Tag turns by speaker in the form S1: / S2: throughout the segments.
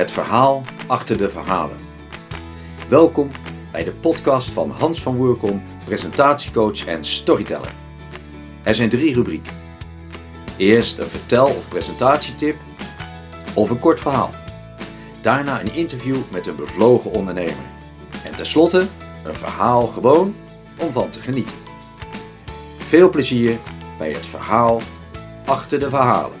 S1: Het verhaal achter de verhalen. Welkom bij de podcast van Hans van Woerkom, presentatiecoach en storyteller. Er zijn drie rubrieken. Eerst een vertel- of presentatietip of een kort verhaal. Daarna een interview met een bevlogen ondernemer. En tenslotte een verhaal gewoon om van te genieten. Veel plezier bij het verhaal achter de verhalen.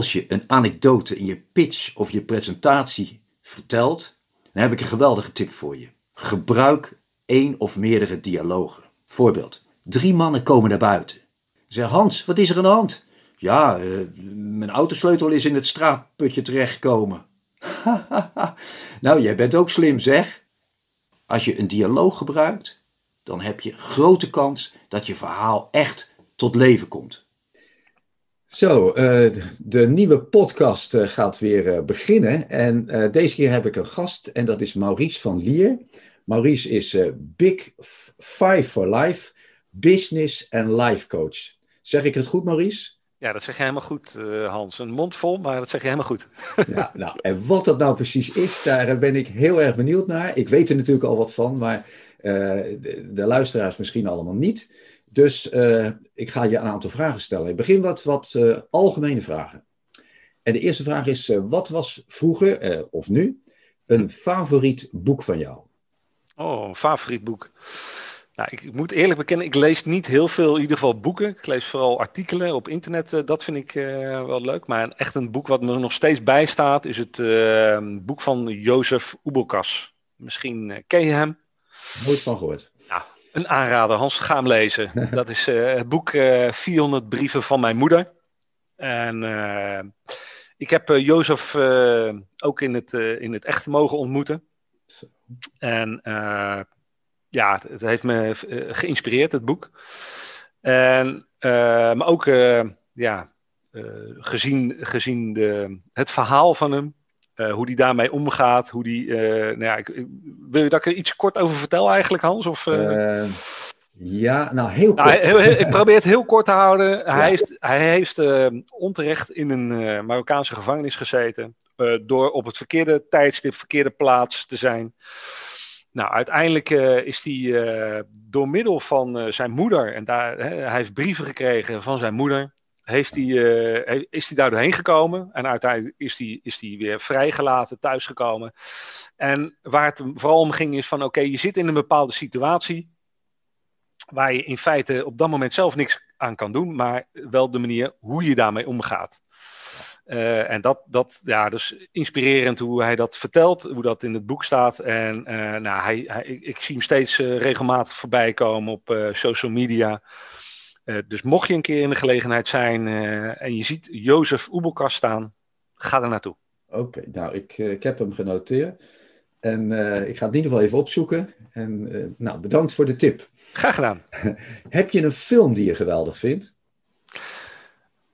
S1: Als je een anekdote in je pitch of je presentatie vertelt, dan heb ik een geweldige tip voor je. Gebruik één of meerdere dialogen. Voorbeeld: drie mannen komen naar buiten. Zeg Hans, wat is er aan de hand? Ja, eh, mijn autosleutel is in het straatputje terechtgekomen. nou, jij bent ook slim, zeg. Als je een dialoog gebruikt, dan heb je grote kans dat je verhaal echt tot leven komt. Zo, uh, de nieuwe podcast uh, gaat weer uh, beginnen. En deze keer heb ik een gast en dat is Maurice van Lier. Maurice is Big Five for Life, Business en Life Coach. Zeg ik het goed, Maurice?
S2: Ja, dat zeg je helemaal goed, Hans. Een mond vol, maar dat zeg je helemaal goed.
S1: ja, nou, en wat dat nou precies is, daar ben ik heel erg benieuwd naar. Ik weet er natuurlijk al wat van, maar de, de luisteraars misschien allemaal niet. Dus uh, ik ga je een aantal vragen stellen. Ik begin met wat uh, algemene vragen. En de eerste vraag is: uh, wat was vroeger of nu een favoriet boek van jou?
S2: Oh, een favoriet boek. Nou, ik, ik, moet eerlijk bekennen, ik lees niet heel veel, in ieder geval boeken. Ik lees vooral artikelen op internet, dat vind ik wel leuk. Maar echt een boek wat me nog steeds bijstaat, is het boek van Jozef Oebelkas. Misschien ken je hem?
S1: Nooit van gehoord.
S2: Een aanrader, Hans, ga hem lezen. Dat is uh, het boek uh, eh, 400 brieven van mijn moeder. En uh, ik heb Jozef ook in het, in het echt mogen ontmoeten. En ja, het, het, heeft me geïnspireerd, het boek. En, maar ook ja, gezien, gezien de, het verhaal van hem, uh, hoe die daarmee omgaat, hoe die. Uh, nou ja, ik, wil je dat ik er iets kort over vertel eigenlijk, Hans? Of, uh...
S1: ja, nou heel nou, kort.
S2: Nou, heel, ik probeer het heel kort te houden. Ja. Hij heeft, hij heeft onterecht in een Marokkaanse gevangenis gezeten. door op het verkeerde tijdstip, verkeerde plaats te zijn. Nou, uiteindelijk is hij door middel van zijn moeder, en daar, hij heeft brieven gekregen van zijn moeder, heeft hij, uh, is hij daar doorheen gekomen. En uiteindelijk is hij, is hij weer vrijgelaten, thuisgekomen. En waar het vooral om ging is van oké, je zit in een bepaalde situatie. Waar je in feite op dat moment zelf niks aan kan doen. Maar wel de manier hoe je daarmee omgaat. Uh, en dat, dat, ja, dus inspirerend hoe hij dat vertelt, hoe dat in het boek staat. En uh, nou, hij, hij, ik, zie hem steeds regelmatig voorbij komen op social media. Uh, dus mocht je een keer in de gelegenheid zijn uh, en je ziet Jozef Oebelkas staan, ga er naartoe.
S1: Oké, okay, nou, ik, uh, ik heb hem genoteerd. En ik ga het in ieder geval even opzoeken. En nou, bedankt voor de tip.
S2: Graag gedaan.
S1: heb je een film die je geweldig vindt?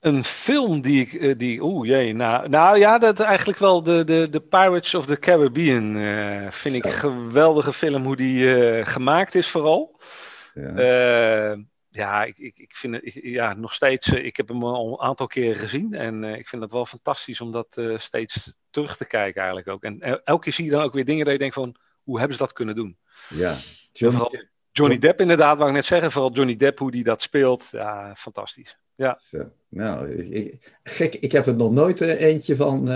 S2: Een film die ik, die, oeh jee, nou, nou ja, dat eigenlijk wel de, de, de Pirates of the Caribbean vind Zo. ik een geweldige film hoe die gemaakt is vooral. Ja ja, ik, ik, ik vind het ja, nog steeds. Eh, ik heb hem al een aantal keren gezien. En uh, ik vind het wel fantastisch om dat uh, steeds terug te kijken, eigenlijk ook. En elke keer zie je dan ook weer dingen dat je denkt van hoe hebben ze dat kunnen doen?
S1: Ja,
S2: Johnny, vooral Johnny Depp, inderdaad, wou ik net zeggen. Vooral Johnny Depp, hoe die dat speelt. Ja, fantastisch. Ja.
S1: Zo. Nou, ik, gek, ik heb er nog nooit eentje van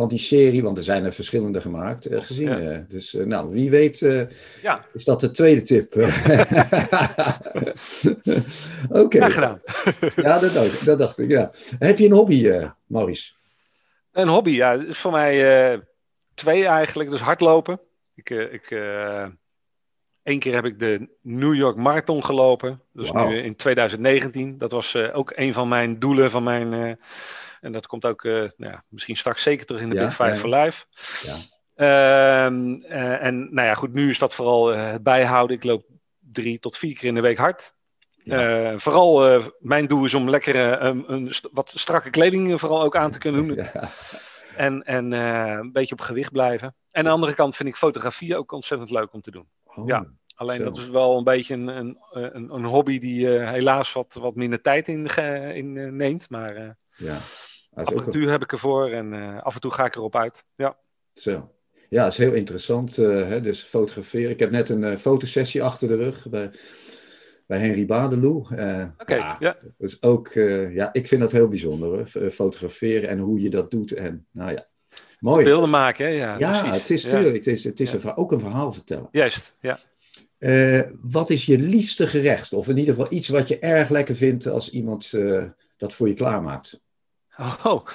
S1: van die serie, want er zijn er verschillende gemaakt, uh, gezien. Ja. Dus uh, nou, wie weet ja. is dat de tweede tip. Oké.
S2: Okay. gedaan.
S1: ja, dat dacht, dat dacht, ik, ja. Heb je een hobby, Maurice?
S2: Een hobby, ja. is voor mij twee eigenlijk. Dus hardlopen. Ik, ik, Eén keer heb ik de New York Marathon gelopen. Dus wow. nu in 2019. Dat was ook een van mijn doelen van mijn en dat komt ook nou ja, misschien straks zeker terug in de ja, Big Five ja, for Life. Ja. Uh, en nou ja, goed, nu is dat vooral het bijhouden. Ik loop drie tot vier keer in de week hard. Ja. vooral mijn doel is om lekker een, een wat strakke kleding vooral ook aan te kunnen doen. Ja. En, en een beetje op gewicht blijven. En aan de andere kant vind ik fotografie ook ontzettend leuk om te doen. Oh, ja, alleen dat is wel een beetje een, een, een, een hobby die helaas wat, wat minder tijd in, in neemt. Maar ja. apparatuur heb ik ervoor en af en toe ga ik erop uit. Ja.
S1: Zo. Ja, dat is heel interessant. Uh, hè? Dus fotograferen. Ik heb net een uh, fotosessie achter de rug bij, bij Henry Badeloe. Uh,
S2: Oké, ja, ja.
S1: Dat is ook, ja, ik vind dat heel bijzonder. Hoor. Fotograferen en hoe je dat doet. En, nou ja, mooi.
S2: Beelden maken, hè? Ja,
S1: ja het is natuurlijk, het is, het is een, ook een verhaal vertellen.
S2: Juist, ja.
S1: wat is je liefste gerecht? Of in ieder geval iets wat je erg lekker vindt als iemand dat voor je klaarmaakt?
S2: Oh,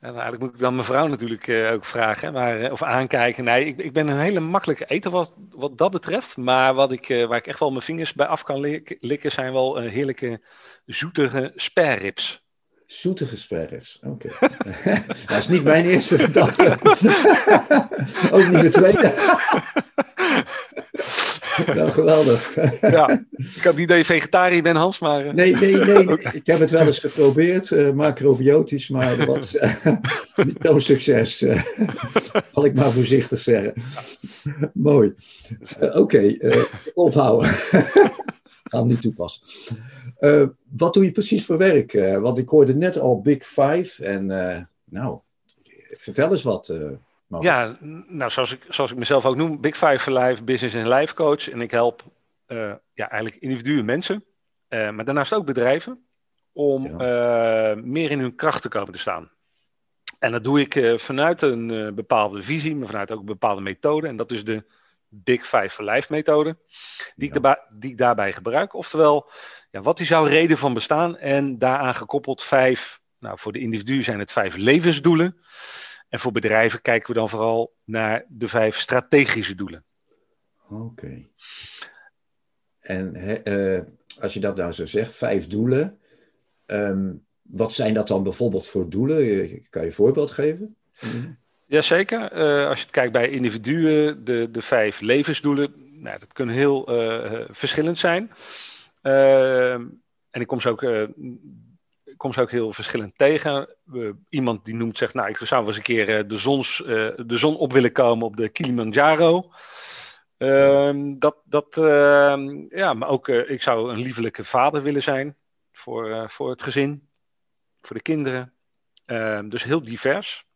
S2: en eigenlijk moet ik dan mijn vrouw natuurlijk uh, ook vragen, maar, of aankijken. Nee, ik, ik ben een hele makkelijke eter wat, wat dat betreft. Maar wat ik, waar ik echt wel mijn vingers bij af kan likken, zijn wel heerlijke zoetige sperrips.
S1: Zoetige sperrips, oké. Okay. dat is niet mijn eerste gedachte. ook niet de tweede. nou, geweldig.
S2: ja, ik had niet dat je vegetariër bent, Hans, maar...
S1: Uh... Nee, nee, nee. Ik heb het wel eens geprobeerd, uh, macrobiotisch, maar dat was uh, niet zo'n succes. zal ik maar voorzichtig zeggen. Mooi. Oké, okay, onthouden. Ga hem niet toepassen. wat doe je precies voor werk? want ik hoorde net al Big Five en nou, vertel eens wat...
S2: Ja, nou zoals ik, zoals ik mezelf ook noem, Big Five for Life Business en Life Coach. En ik help ja, eigenlijk individuen, mensen, maar daarnaast ook bedrijven, om meer in hun kracht te komen te staan. En dat doe ik vanuit een bepaalde visie, maar vanuit ook een bepaalde methode. En dat is de Big Five for Life methode, die, ja. ik, daarbij, die ik daarbij gebruik. Oftewel, ja, wat is jouw reden van bestaan? En daaraan gekoppeld vijf, nou voor de individu zijn het vijf levensdoelen. En voor bedrijven kijken we dan vooral naar de vijf strategische doelen.
S1: Oké. En uh, als je dat nou zo zegt, vijf doelen. Um, wat zijn dat dan bijvoorbeeld voor doelen? Kan je een voorbeeld geven?
S2: Jazeker. Uh, als je het kijkt bij individuen, de, de vijf levensdoelen, nou, dat kunnen heel uh, verschillend zijn. Ehm, en ik kom ze ook kom ze ook heel verschillend tegen. iemand die noemt, zegt, nou, ik zou wel eens een keer de, zons, de zon op willen komen op de Kilimanjaro. Uh, dat, dat, ehm, ja, maar ook, eh, ik zou een liefelijke vader willen zijn voor, voor het gezin, voor de kinderen. Ehm, dus heel divers.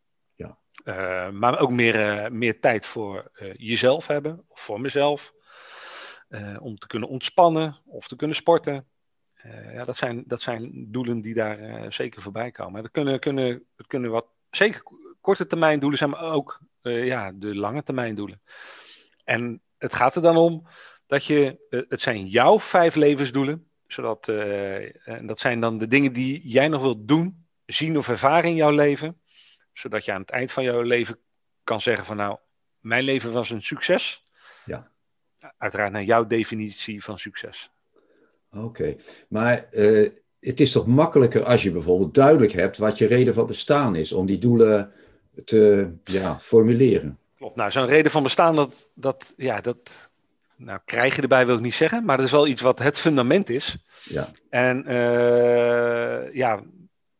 S2: Ja. maar ook meer, meer tijd voor jezelf hebben, of voor mezelf. om te kunnen ontspannen of te kunnen sporten. Ja, dat, zijn, dat zijn doelen die daar zeker voorbij komen. Dat kunnen, kunnen, dat kunnen wat, zeker korte termijn doelen zijn, maar ook ja, de lange termijn doelen. En het gaat er dan om dat je, het zijn jouw vijf levensdoelen, zodat, en dat zijn dan de dingen die jij nog wilt doen, zien of ervaren in jouw leven, zodat je aan het eind van jouw leven kan zeggen van nou, mijn leven was een succes. Ja. Uiteraard naar jouw definitie van succes.
S1: Oké, maar uh, het is toch makkelijker als je bijvoorbeeld duidelijk hebt wat je reden van bestaan is, om die doelen te ja, formuleren.
S2: Klopt, nou zo'n reden van bestaan, dat, dat, ja, dat nou, krijg je erbij wil ik niet zeggen, maar dat is wel iets wat het fundament is. Ja. En uh, ja,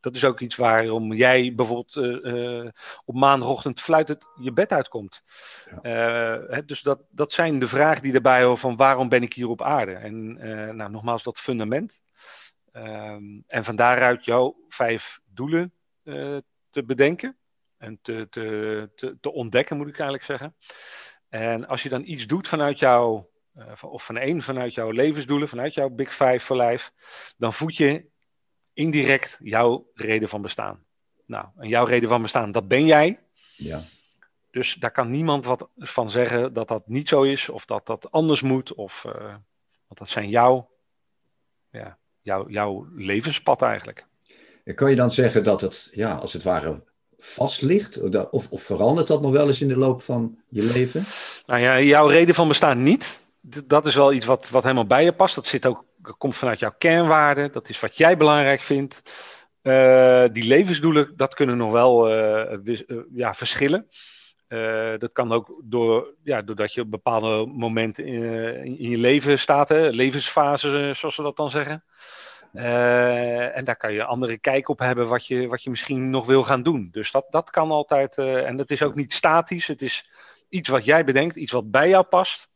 S2: dat is ook iets waarom jij bijvoorbeeld uh, op maandagochtend fluitend je bed uitkomt. Ja. Uh, dus dat, dat zijn de vragen die erbij horen van waarom ben ik hier op aarde? En nou, nogmaals, dat fundament. Um, en van daaruit jouw vijf doelen te bedenken en te, te, te, te, ontdekken, moet ik eigenlijk zeggen. En als je dan iets doet vanuit jouw, of van één vanuit jouw levensdoelen, vanuit jouw Big Five for Life, dan voed je indirect jouw reden van bestaan. Nou, en jouw reden van bestaan, dat ben jij. Ja. Dus daar kan niemand wat van zeggen dat dat niet zo is, of dat dat anders moet, of uh, want dat zijn jouw, ja, jouw, jouw levenspad eigenlijk.
S1: En kan je dan zeggen dat het, ja, als het ware vast ligt? Of, of verandert dat nog wel eens in de loop van je leven?
S2: Nou ja, jouw reden van bestaan niet. Dat is wel iets wat, wat helemaal bij je past. Dat zit ook komt vanuit jouw kernwaarden, dat is wat jij belangrijk vindt. Uh, die levensdoelen, dat kunnen nog wel uh, ja, verschillen. dat kan ook door, ja, doordat je op bepaalde momenten in, je leven staat, hè, levensfase, zoals we dat dan zeggen. en daar kan je andere kijk op hebben wat je, wat je misschien nog wil gaan doen. Dus dat, dat kan altijd. en dat is ook niet statisch. Het is iets wat jij bedenkt, iets wat bij jou past.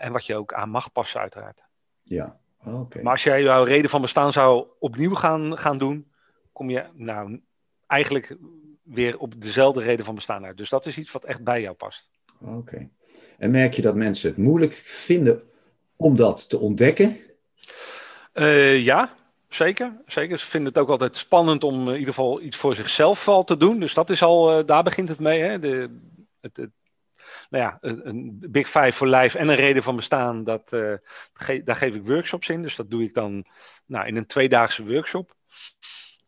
S2: En wat je ook aan mag passen, uiteraard.
S1: Ja, oké.
S2: Maar als jij jouw reden van bestaan zou opnieuw gaan, gaan doen, kom je nou eigenlijk weer op dezelfde reden van bestaan uit. Dus dat is iets wat echt bij jou past.
S1: Oké. En merk je dat mensen het moeilijk vinden om dat te ontdekken?
S2: Uh, ja, zeker. zeker. Ze vinden het ook altijd spannend om in ieder geval iets voor zichzelf al te doen. Dus dat is al, uh, daar begint het mee. Hè? De, het, het, nou ja, een Big Five voor lijf en een reden van bestaan, dat, uh, ge daar geef ik workshops in. Dus dat doe ik dan nou, in een tweedaagse workshop.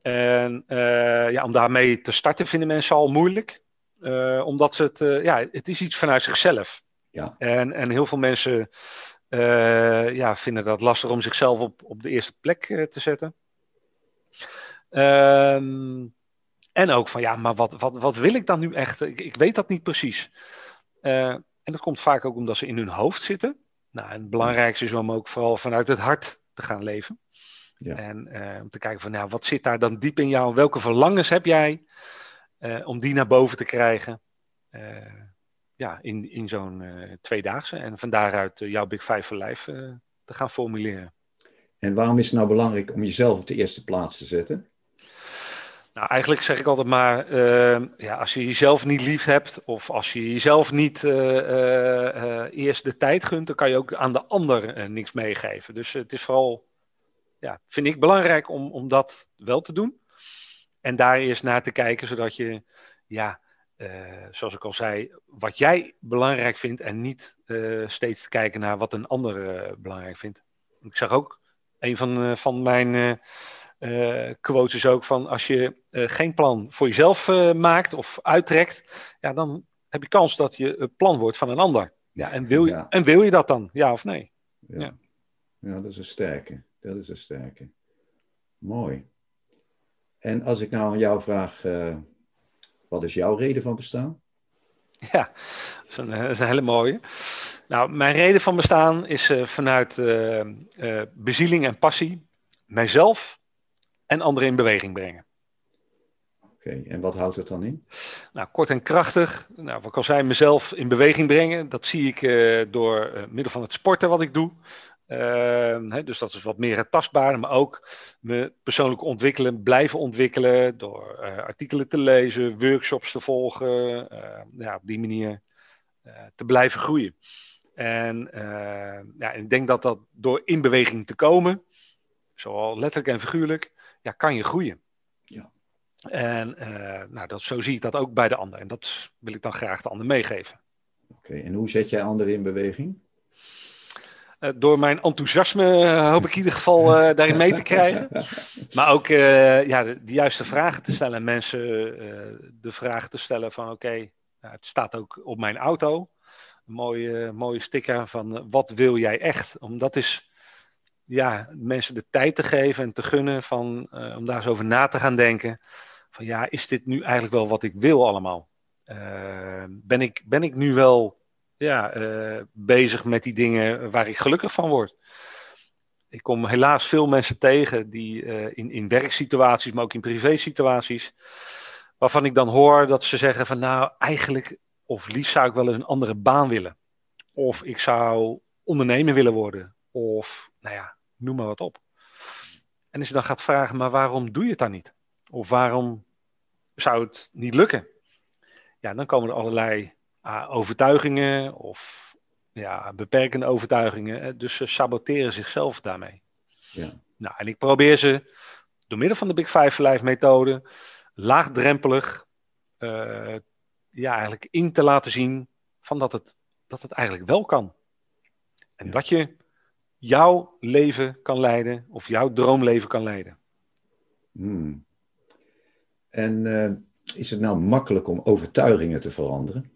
S2: En uh, ja, om daarmee te starten vinden mensen al moeilijk. Uh, omdat ze het, ja, het is iets vanuit zichzelf.
S1: Ja.
S2: En, en heel veel mensen ja, vinden dat lastig om zichzelf op, op de eerste plek te zetten. Um, en ook van ja, maar wat, wat, wat wil ik dan nu echt? Ik, ik weet dat niet precies. En dat komt vaak ook omdat ze in hun hoofd zitten. Nou, en het belangrijkste is om ook vooral vanuit het hart te gaan leven. Ja. En uh, om te kijken van, nou, wat zit daar dan diep in jou? Welke verlangens heb jij uh, om die naar boven te krijgen? Uh, ja, in, in zo'n tweedaagse. En van daaruit jouw Big Five for Life te gaan formuleren.
S1: En waarom is het nou belangrijk om jezelf op de eerste plaats te zetten?
S2: Nou, eigenlijk zeg ik altijd maar, ja, als je jezelf niet lief hebt of als je jezelf niet eerst de tijd gunt, dan kan je ook aan de ander niks meegeven. Dus het is vooral ja, vind ik belangrijk om, om dat wel te doen. En daar eerst naar te kijken, zodat je, ja, zoals ik al zei, wat jij belangrijk vindt en niet steeds te kijken naar wat een ander belangrijk vindt. Ik zag ook, een van, van mijn quotes is ook van, als je geen plan voor jezelf maakt of uittrekt, ja, dan heb je kans dat je het plan wordt van een ander. Ja, en, wil je, ja. en wil je dat dan, ja of nee?
S1: Ja, ja. ja dat is een sterke. Dat is een sterke. Mooi. En als ik nou aan jou vraag, uh, wat is jouw reden van bestaan?
S2: Ja, dat is een, dat is een hele mooie. Nou, mijn reden van bestaan is uh, vanuit uh, bezieling en passie mijzelf en anderen in beweging brengen.
S1: Oké, okay, en wat houdt het dan in?
S2: Nou, kort en krachtig. Nou, wat ik al zei, mezelf in beweging brengen. Dat zie ik door middel van het sporten wat ik doe. Uh, dus dat is wat meer het tastbare, maar ook me persoonlijk ontwikkelen, blijven ontwikkelen door uh, artikelen te lezen, workshops te volgen, ja, op die manier eh, te blijven groeien. En ja, ik denk dat dat door in beweging te komen, zowel letterlijk en figuurlijk, ja, kan je groeien.
S1: Ja.
S2: En nou, dat, zo zie ik dat ook bij de ander. En dat wil ik dan graag de ander meegeven.
S1: Oké, en hoe zet jij anderen in beweging?
S2: Uh, door mijn enthousiasme uh, hoop ik in ieder geval daarin mee te krijgen. Maar ook ja, de, de, juiste vragen te stellen. Mensen de vraag te stellen van oké, okay, nou, het staat ook op mijn auto. Een mooie, mooie sticker van wat wil jij echt? Omdat is ja, mensen de tijd te geven en te gunnen van, om daar eens over na te gaan denken. Van ja, is dit nu eigenlijk wel wat ik wil allemaal? ben, ik, ben ik nu wel ja, uh, bezig met die dingen waar ik gelukkig van word. Ik kom helaas veel mensen tegen die in, in werksituaties, maar ook in privésituaties, waarvan ik dan hoor dat ze zeggen van nou eigenlijk, of liefst zou ik wel eens een andere baan willen. Of ik zou ondernemer willen worden. Of nou ja, noem maar wat op. En als je dan gaat vragen, maar waarom doe je het dan niet? Of waarom zou het niet lukken? Ja, dan komen er allerlei uh, overtuigingen of ja, beperkende overtuigingen. Dus ze saboteren zichzelf daarmee.
S1: Ja.
S2: Nou, en ik probeer ze door middel van de Big Five Life methode laagdrempelig uh, ja, eigenlijk in te laten zien van dat het, dat het eigenlijk wel kan. En ja. dat je jouw leven kan leiden of jouw droomleven kan leiden.
S1: Hmm. En uh, is het nou makkelijk om overtuigingen te veranderen?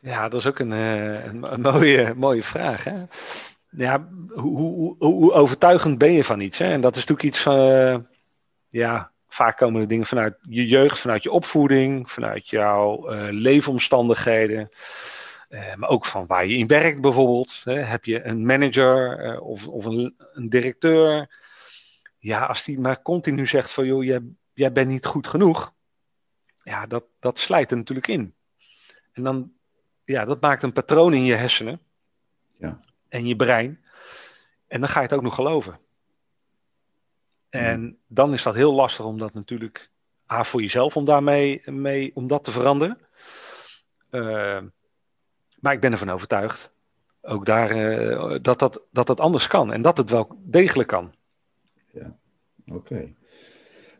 S2: Ja, dat is ook een, uh, een, mooie, mooie vraag. Hè? Ja, hoe, hoe, hoe, overtuigend ben je van iets? Hè? En dat is natuurlijk iets van, uh, ja, vaak komen de dingen vanuit je jeugd, vanuit je opvoeding, vanuit jouw uh, leefomstandigheden. Maar ook van waar je in werkt bijvoorbeeld. Hè. Heb je een manager of, of een, een, directeur? Ja, als die maar continu zegt van joh, jij, jij bent niet goed genoeg. Ja, dat, dat slijt er natuurlijk in. En dan, ja, dat maakt een patroon in je hersenen.
S1: Ja.
S2: En je brein. En dan ga je het ook nog geloven. En dan is dat heel lastig om dat natuurlijk, A, voor jezelf om daarmee mee, om dat te veranderen. Uh, maar ik ben ervan overtuigd, ook daar, uh, dat, dat, dat het anders kan. En dat het wel degelijk kan.
S1: Ja, oké.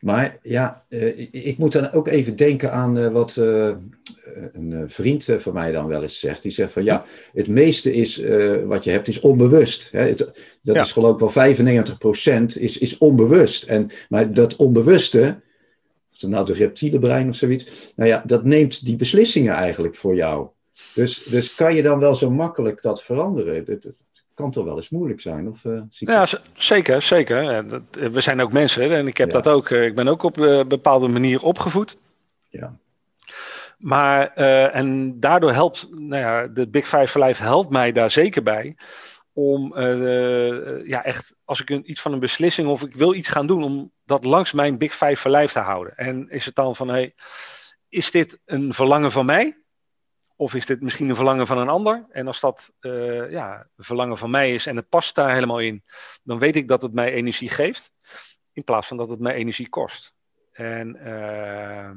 S1: Maar ja, uh, ik moet dan ook even denken aan uh, wat een vriend van mij dan wel eens zegt. Die zegt van ja, het meeste is wat je hebt is onbewust. Hè? Het, dat ja. is geloof ik wel 95% is, is onbewust. En, maar dat onbewuste, dat nou de reptiele brein of zoiets, nou ja, dat neemt die beslissingen eigenlijk voor jou. Dus, dus kan je dan wel zo makkelijk dat veranderen? Dat, dat kan toch wel eens moeilijk zijn? Of, uh,
S2: ja, zeker, zeker. We zijn ook mensen en ik heb dat ook. Ik ben ook op een bepaalde manier opgevoed.
S1: Ja.
S2: Maar, uh, en daardoor helpt, nou ja, de Big Five for Life helpt mij daar zeker bij. Om, uh, ja, echt, als ik een, iets van een beslissing of ik wil iets gaan doen, om dat langs mijn Big Five for Life te houden. En is het dan van, hey, is dit een verlangen van mij? Of is dit misschien een verlangen van een ander? En als dat uh, ja, een verlangen van mij is en het past daar helemaal in, dan weet ik dat het mij energie geeft, in plaats van dat het mij energie kost. En uh,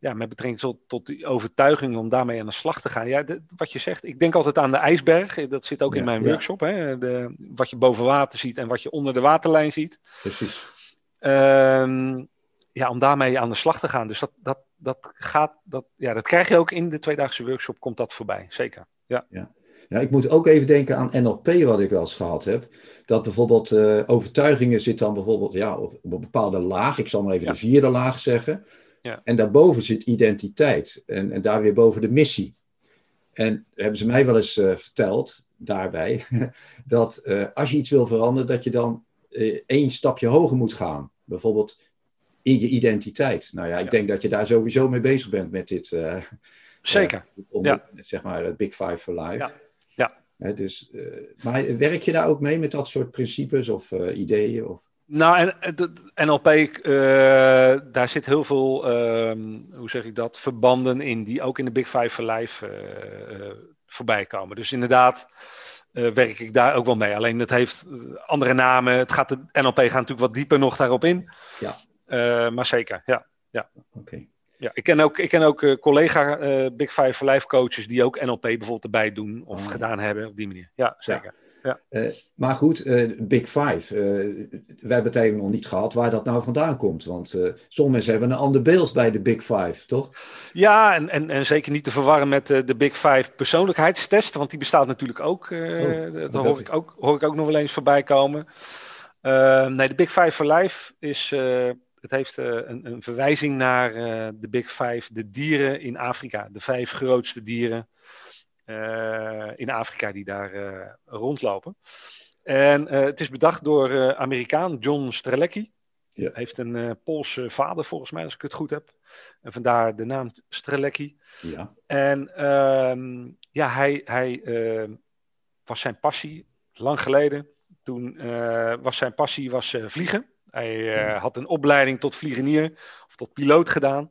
S2: ja, met betrekking tot, tot die overtuiging om daarmee aan de slag te gaan. Ja, de, wat je zegt, ik denk altijd aan de ijsberg. Dat zit ook ja, in mijn ja. workshop. Hè? De, wat je boven water ziet en wat je onder de waterlijn ziet.
S1: Precies.
S2: Uh, ja, om daarmee aan de slag te gaan. Dus dat, dat, dat gaat, dat, ja, dat krijg je ook in de tweedaagse workshop, komt dat voorbij. Zeker. Ja.
S1: ja. Ja, ik moet ook even denken aan NLP, wat ik wel eens gehad heb. Dat bijvoorbeeld uh, overtuigingen zit dan bijvoorbeeld ja, op, op, een bepaalde laag. Ik zal maar even ja. de vierde laag zeggen.
S2: Ja.
S1: En daarboven zit identiteit. En, en daar weer boven de missie. En hebben ze mij wel eens uh, verteld, daarbij, dat uh, als je iets wil veranderen, dat je dan één stapje hoger moet gaan. Bijvoorbeeld in je identiteit. Nou ja, ik ja. denk dat je daar sowieso mee bezig bent met dit. Uh,
S2: Zeker.
S1: Uh, onder, ja. Zeg maar het Big Five for Life.
S2: Ja.
S1: dus, uh, maar werk je daar ook mee met dat soort principes of ideeën? Of?
S2: Nou, en, de, NLP, daar zit heel veel, ehm, hoe zeg ik dat, verbanden in die ook in de Big Five for Life voorbij komen. Dus inderdaad. werk ik daar ook wel mee. Alleen het heeft andere namen. Het gaat de NLP gaat natuurlijk wat dieper nog daarop in.
S1: Ja.
S2: Uh, maar zeker, ja. ja.
S1: Oké. Okay.
S2: Ja, ik ken ook, ik ken ook uh, collega uh, Big Five for Life coaches die ook NLP bijvoorbeeld erbij doen of oh, gedaan hebben op die manier. Ja, zeker. Ja.
S1: Ja. maar goed, Big Five. wij hebben het even nog niet gehad waar dat nou vandaan komt. Want sommige mensen hebben een ander beeld bij de Big Five, toch?
S2: Ja, en, en, en zeker niet te verwarren met de Big Five persoonlijkheidstest. Want die bestaat natuurlijk ook. Oh, dat hoor ik ook, hoor ik ook nog wel eens voorbij komen. nee, de Big Five for Life is het heeft uh, een, een, verwijzing naar uh, de Big Five, de dieren in Afrika. De vijf grootste dieren uh, in Afrika die daar rondlopen. En het is bedacht door Amerikaan John Strelecki.
S1: Ja.
S2: Heeft een Poolse vader volgens mij, als ik het goed heb. En vandaar de naam Strelecki.
S1: Ja.
S2: En ehm, ja, hij, hij was zijn passie, lang geleden. Toen was zijn passie was, vliegen. Hij uh, had een opleiding tot vliegenier of tot piloot gedaan.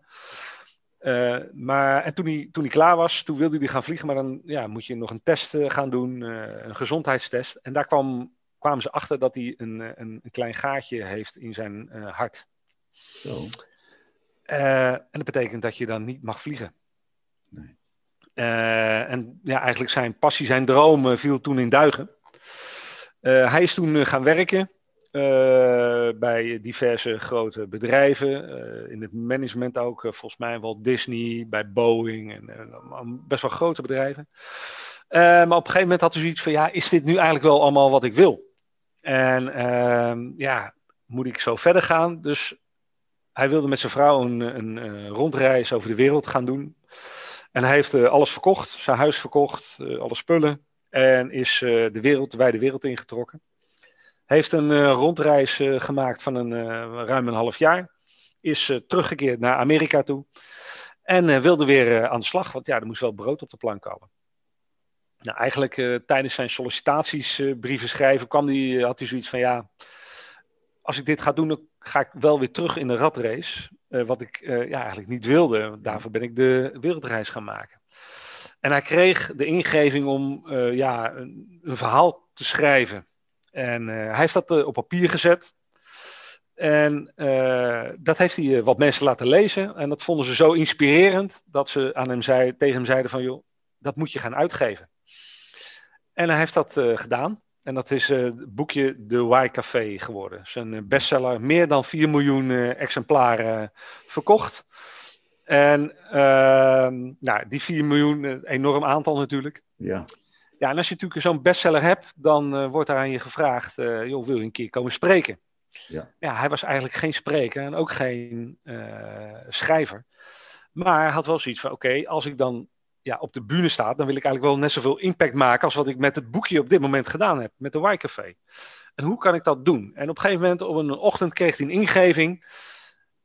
S2: Uh, maar, en toen hij, toen hij klaar was, toen wilde hij gaan vliegen, maar dan ja, moet je nog een test uh, gaan doen, een gezondheidstest. En daar kwam, kwamen ze achter dat hij een, een, een klein gaatje heeft in zijn hart.
S1: Zo.
S2: en dat betekent dat je dan niet mag vliegen.
S1: Nee.
S2: en ja, eigenlijk zijn passie, zijn droom viel toen in duigen. hij is toen gaan werken. Uh, bij diverse grote bedrijven, uh, in het management ook, uh, volgens mij wel Disney, bij Boeing en best wel grote bedrijven. maar op een gegeven moment had hij zoiets van, ja, is dit nu eigenlijk wel allemaal wat ik wil? En ehm, ja, moet ik zo verder gaan? Dus hij wilde met zijn vrouw een, een rondreis over de wereld gaan doen. En hij heeft alles verkocht, zijn huis verkocht, alle spullen. En is de wereld, de wijde wereld ingetrokken. Heeft een uh, rondreis uh, gemaakt van een, uh, ruim een half jaar. Is teruggekeerd naar Amerika toe. En wilde weer aan de slag, want ja, er moest wel brood op de plank komen. Nou, eigenlijk uh, tijdens zijn sollicitatiesbrieven schrijven kwam had hij zoiets van ja, als ik dit ga doen, dan ga ik wel weer terug in de ratrace. Uh, wat ik uh, ja, eigenlijk niet wilde. Daarvoor ben ik de wereldreis gaan maken. En hij kreeg de ingeving om ja, een, verhaal te schrijven. En hij heeft dat op papier gezet. En dat heeft hij wat mensen laten lezen. En dat vonden ze zo inspirerend dat ze aan hem zei, tegen hem zeiden van joh, dat moet je gaan uitgeven. En hij heeft dat gedaan. En dat is het boekje The Y Café geworden. Zijn eh, bestseller, meer dan 4 miljoen exemplaren verkocht. En ehm, nou, die 4 miljoen, enorm aantal natuurlijk.
S1: Ja.
S2: Ja, en als je natuurlijk zo'n bestseller hebt, dan wordt daar aan je gevraagd, joh, wil je een keer komen spreken?
S1: Ja.
S2: ja, hij was eigenlijk geen spreker en ook geen schrijver. Maar hij had wel zoiets van, oké, als ik dan ja, op de bühne staat, dan wil ik eigenlijk wel net zoveel impact maken als wat ik met het boekje op dit moment gedaan heb, met de Y-café. En hoe kan ik dat doen? En op een gegeven moment, op een ochtend, kreeg hij een ingeving.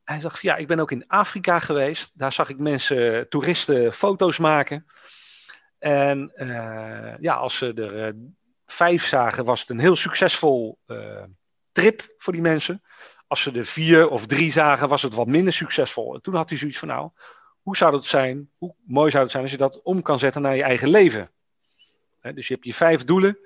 S2: Hij zag, ja, ik ben ook in Afrika geweest. Daar zag ik mensen, toeristen, foto's maken. En uh, ja, als ze er uh, vijf zagen, was het een heel succesvol uh, trip voor die mensen. Als ze er vier of drie zagen, was het wat minder succesvol. En toen had hij zoiets van, nou, hoe zou het zijn, hoe mooi zou het zijn als je dat om kan zetten naar je eigen leven? dus je hebt je vijf doelen.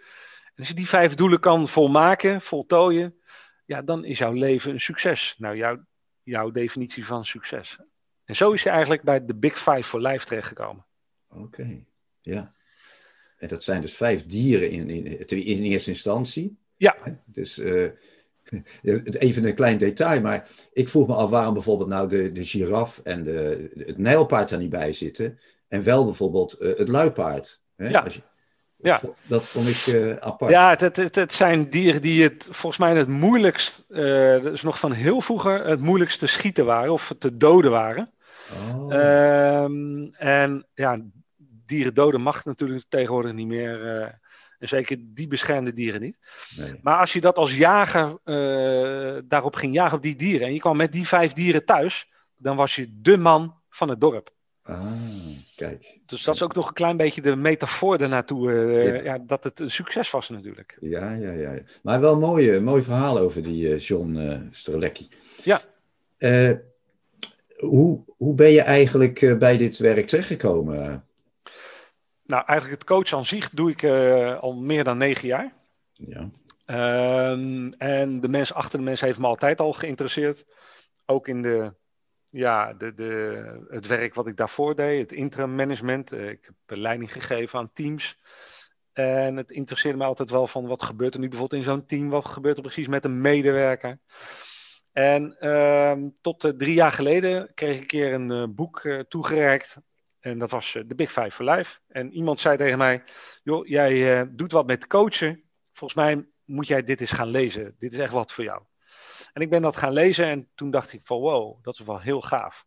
S2: En als je die vijf doelen kan volmaken, voltooien, ja, dan is jouw leven een succes. Nou, jouw, jouw definitie van succes. En zo is hij eigenlijk bij de Big Five for Life terechtgekomen.
S1: Oké, ja. En dat zijn dus vijf dieren in, in, in eerste instantie.
S2: Ja.
S1: Dus uh, Even een klein detail, maar ik vroeg me af waarom bijvoorbeeld nou de, de giraf en de, het nijlpaard er niet bij zitten. En wel bijvoorbeeld uh, het luipaard. Hè?
S2: Ja.
S1: Je, ja. Dat vond ik uh, apart.
S2: Ja, het, het, het, zijn dieren die het volgens mij het moeilijkst, uh, dus nog van heel vroeger, het moeilijkste schieten waren of te doden waren.
S1: Oh.
S2: Um, en ja, dieren doden mag natuurlijk tegenwoordig niet meer. En zeker die beschermde dieren niet.
S1: Nee.
S2: Maar als je dat als jager uh, daarop ging jagen op die dieren. En je kwam met die vijf dieren thuis. Dan was je de man van het dorp.
S1: Ah, kijk.
S2: Dus dat is ook nog een klein beetje de metafoor daarnaartoe. Uh, ja. ja. dat het een succes was natuurlijk.
S1: Ja, ja, ja. Maar wel een mooi, mooi verhaal over die uh, John uh, Strelecki.
S2: Ja.
S1: hoe, hoe ben je eigenlijk bij dit werk terechtgekomen?
S2: Nou, eigenlijk het coach aan zich doe ik uh, al meer dan negen jaar.
S1: Ja.
S2: Um, en de mens achter de mens heeft me altijd al geïnteresseerd. Ook in de, ja, de, de, het werk wat ik daarvoor deed, het interim management. Uh, ik heb leiding gegeven aan teams. En het interesseerde me altijd wel van wat gebeurt er nu bijvoorbeeld in zo'n team? Wat gebeurt er precies met een medewerker? En uh, tot uh, drie jaar geleden kreeg ik een keer een boek toegereikt en dat was de Big Five for Life. En iemand zei tegen mij: Joh, jij uh, doet wat met coachen. Volgens mij moet jij dit eens gaan lezen. Dit is echt wat voor jou. En ik ben dat gaan lezen en toen dacht ik: van wow, dat is wel heel gaaf.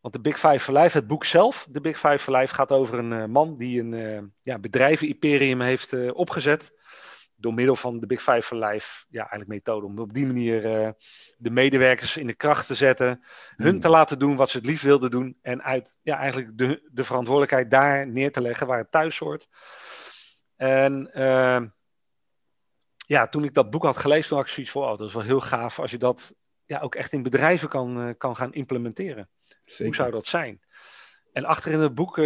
S2: Want de Big Five for Life, het boek zelf, de Big Five for Life, gaat over een uh, man die een ja, bedrijven-imperium heeft opgezet door middel van de Big Five for Life, ja, eigenlijk methode om op die manier uh, de medewerkers in de kracht te zetten, hun
S1: Hmm.
S2: te laten doen wat ze het liefst wilden doen en uit, ja, eigenlijk de, de verantwoordelijkheid daar neer te leggen waar het thuis hoort. En uh, ja, toen ik dat boek had gelezen, toen had ik zoiets van, oh, dat is wel heel gaaf als je dat ja, ook echt in bedrijven kan, uh, kan gaan implementeren.
S1: Zeker.
S2: Hoe zou dat zijn? En achter in het boek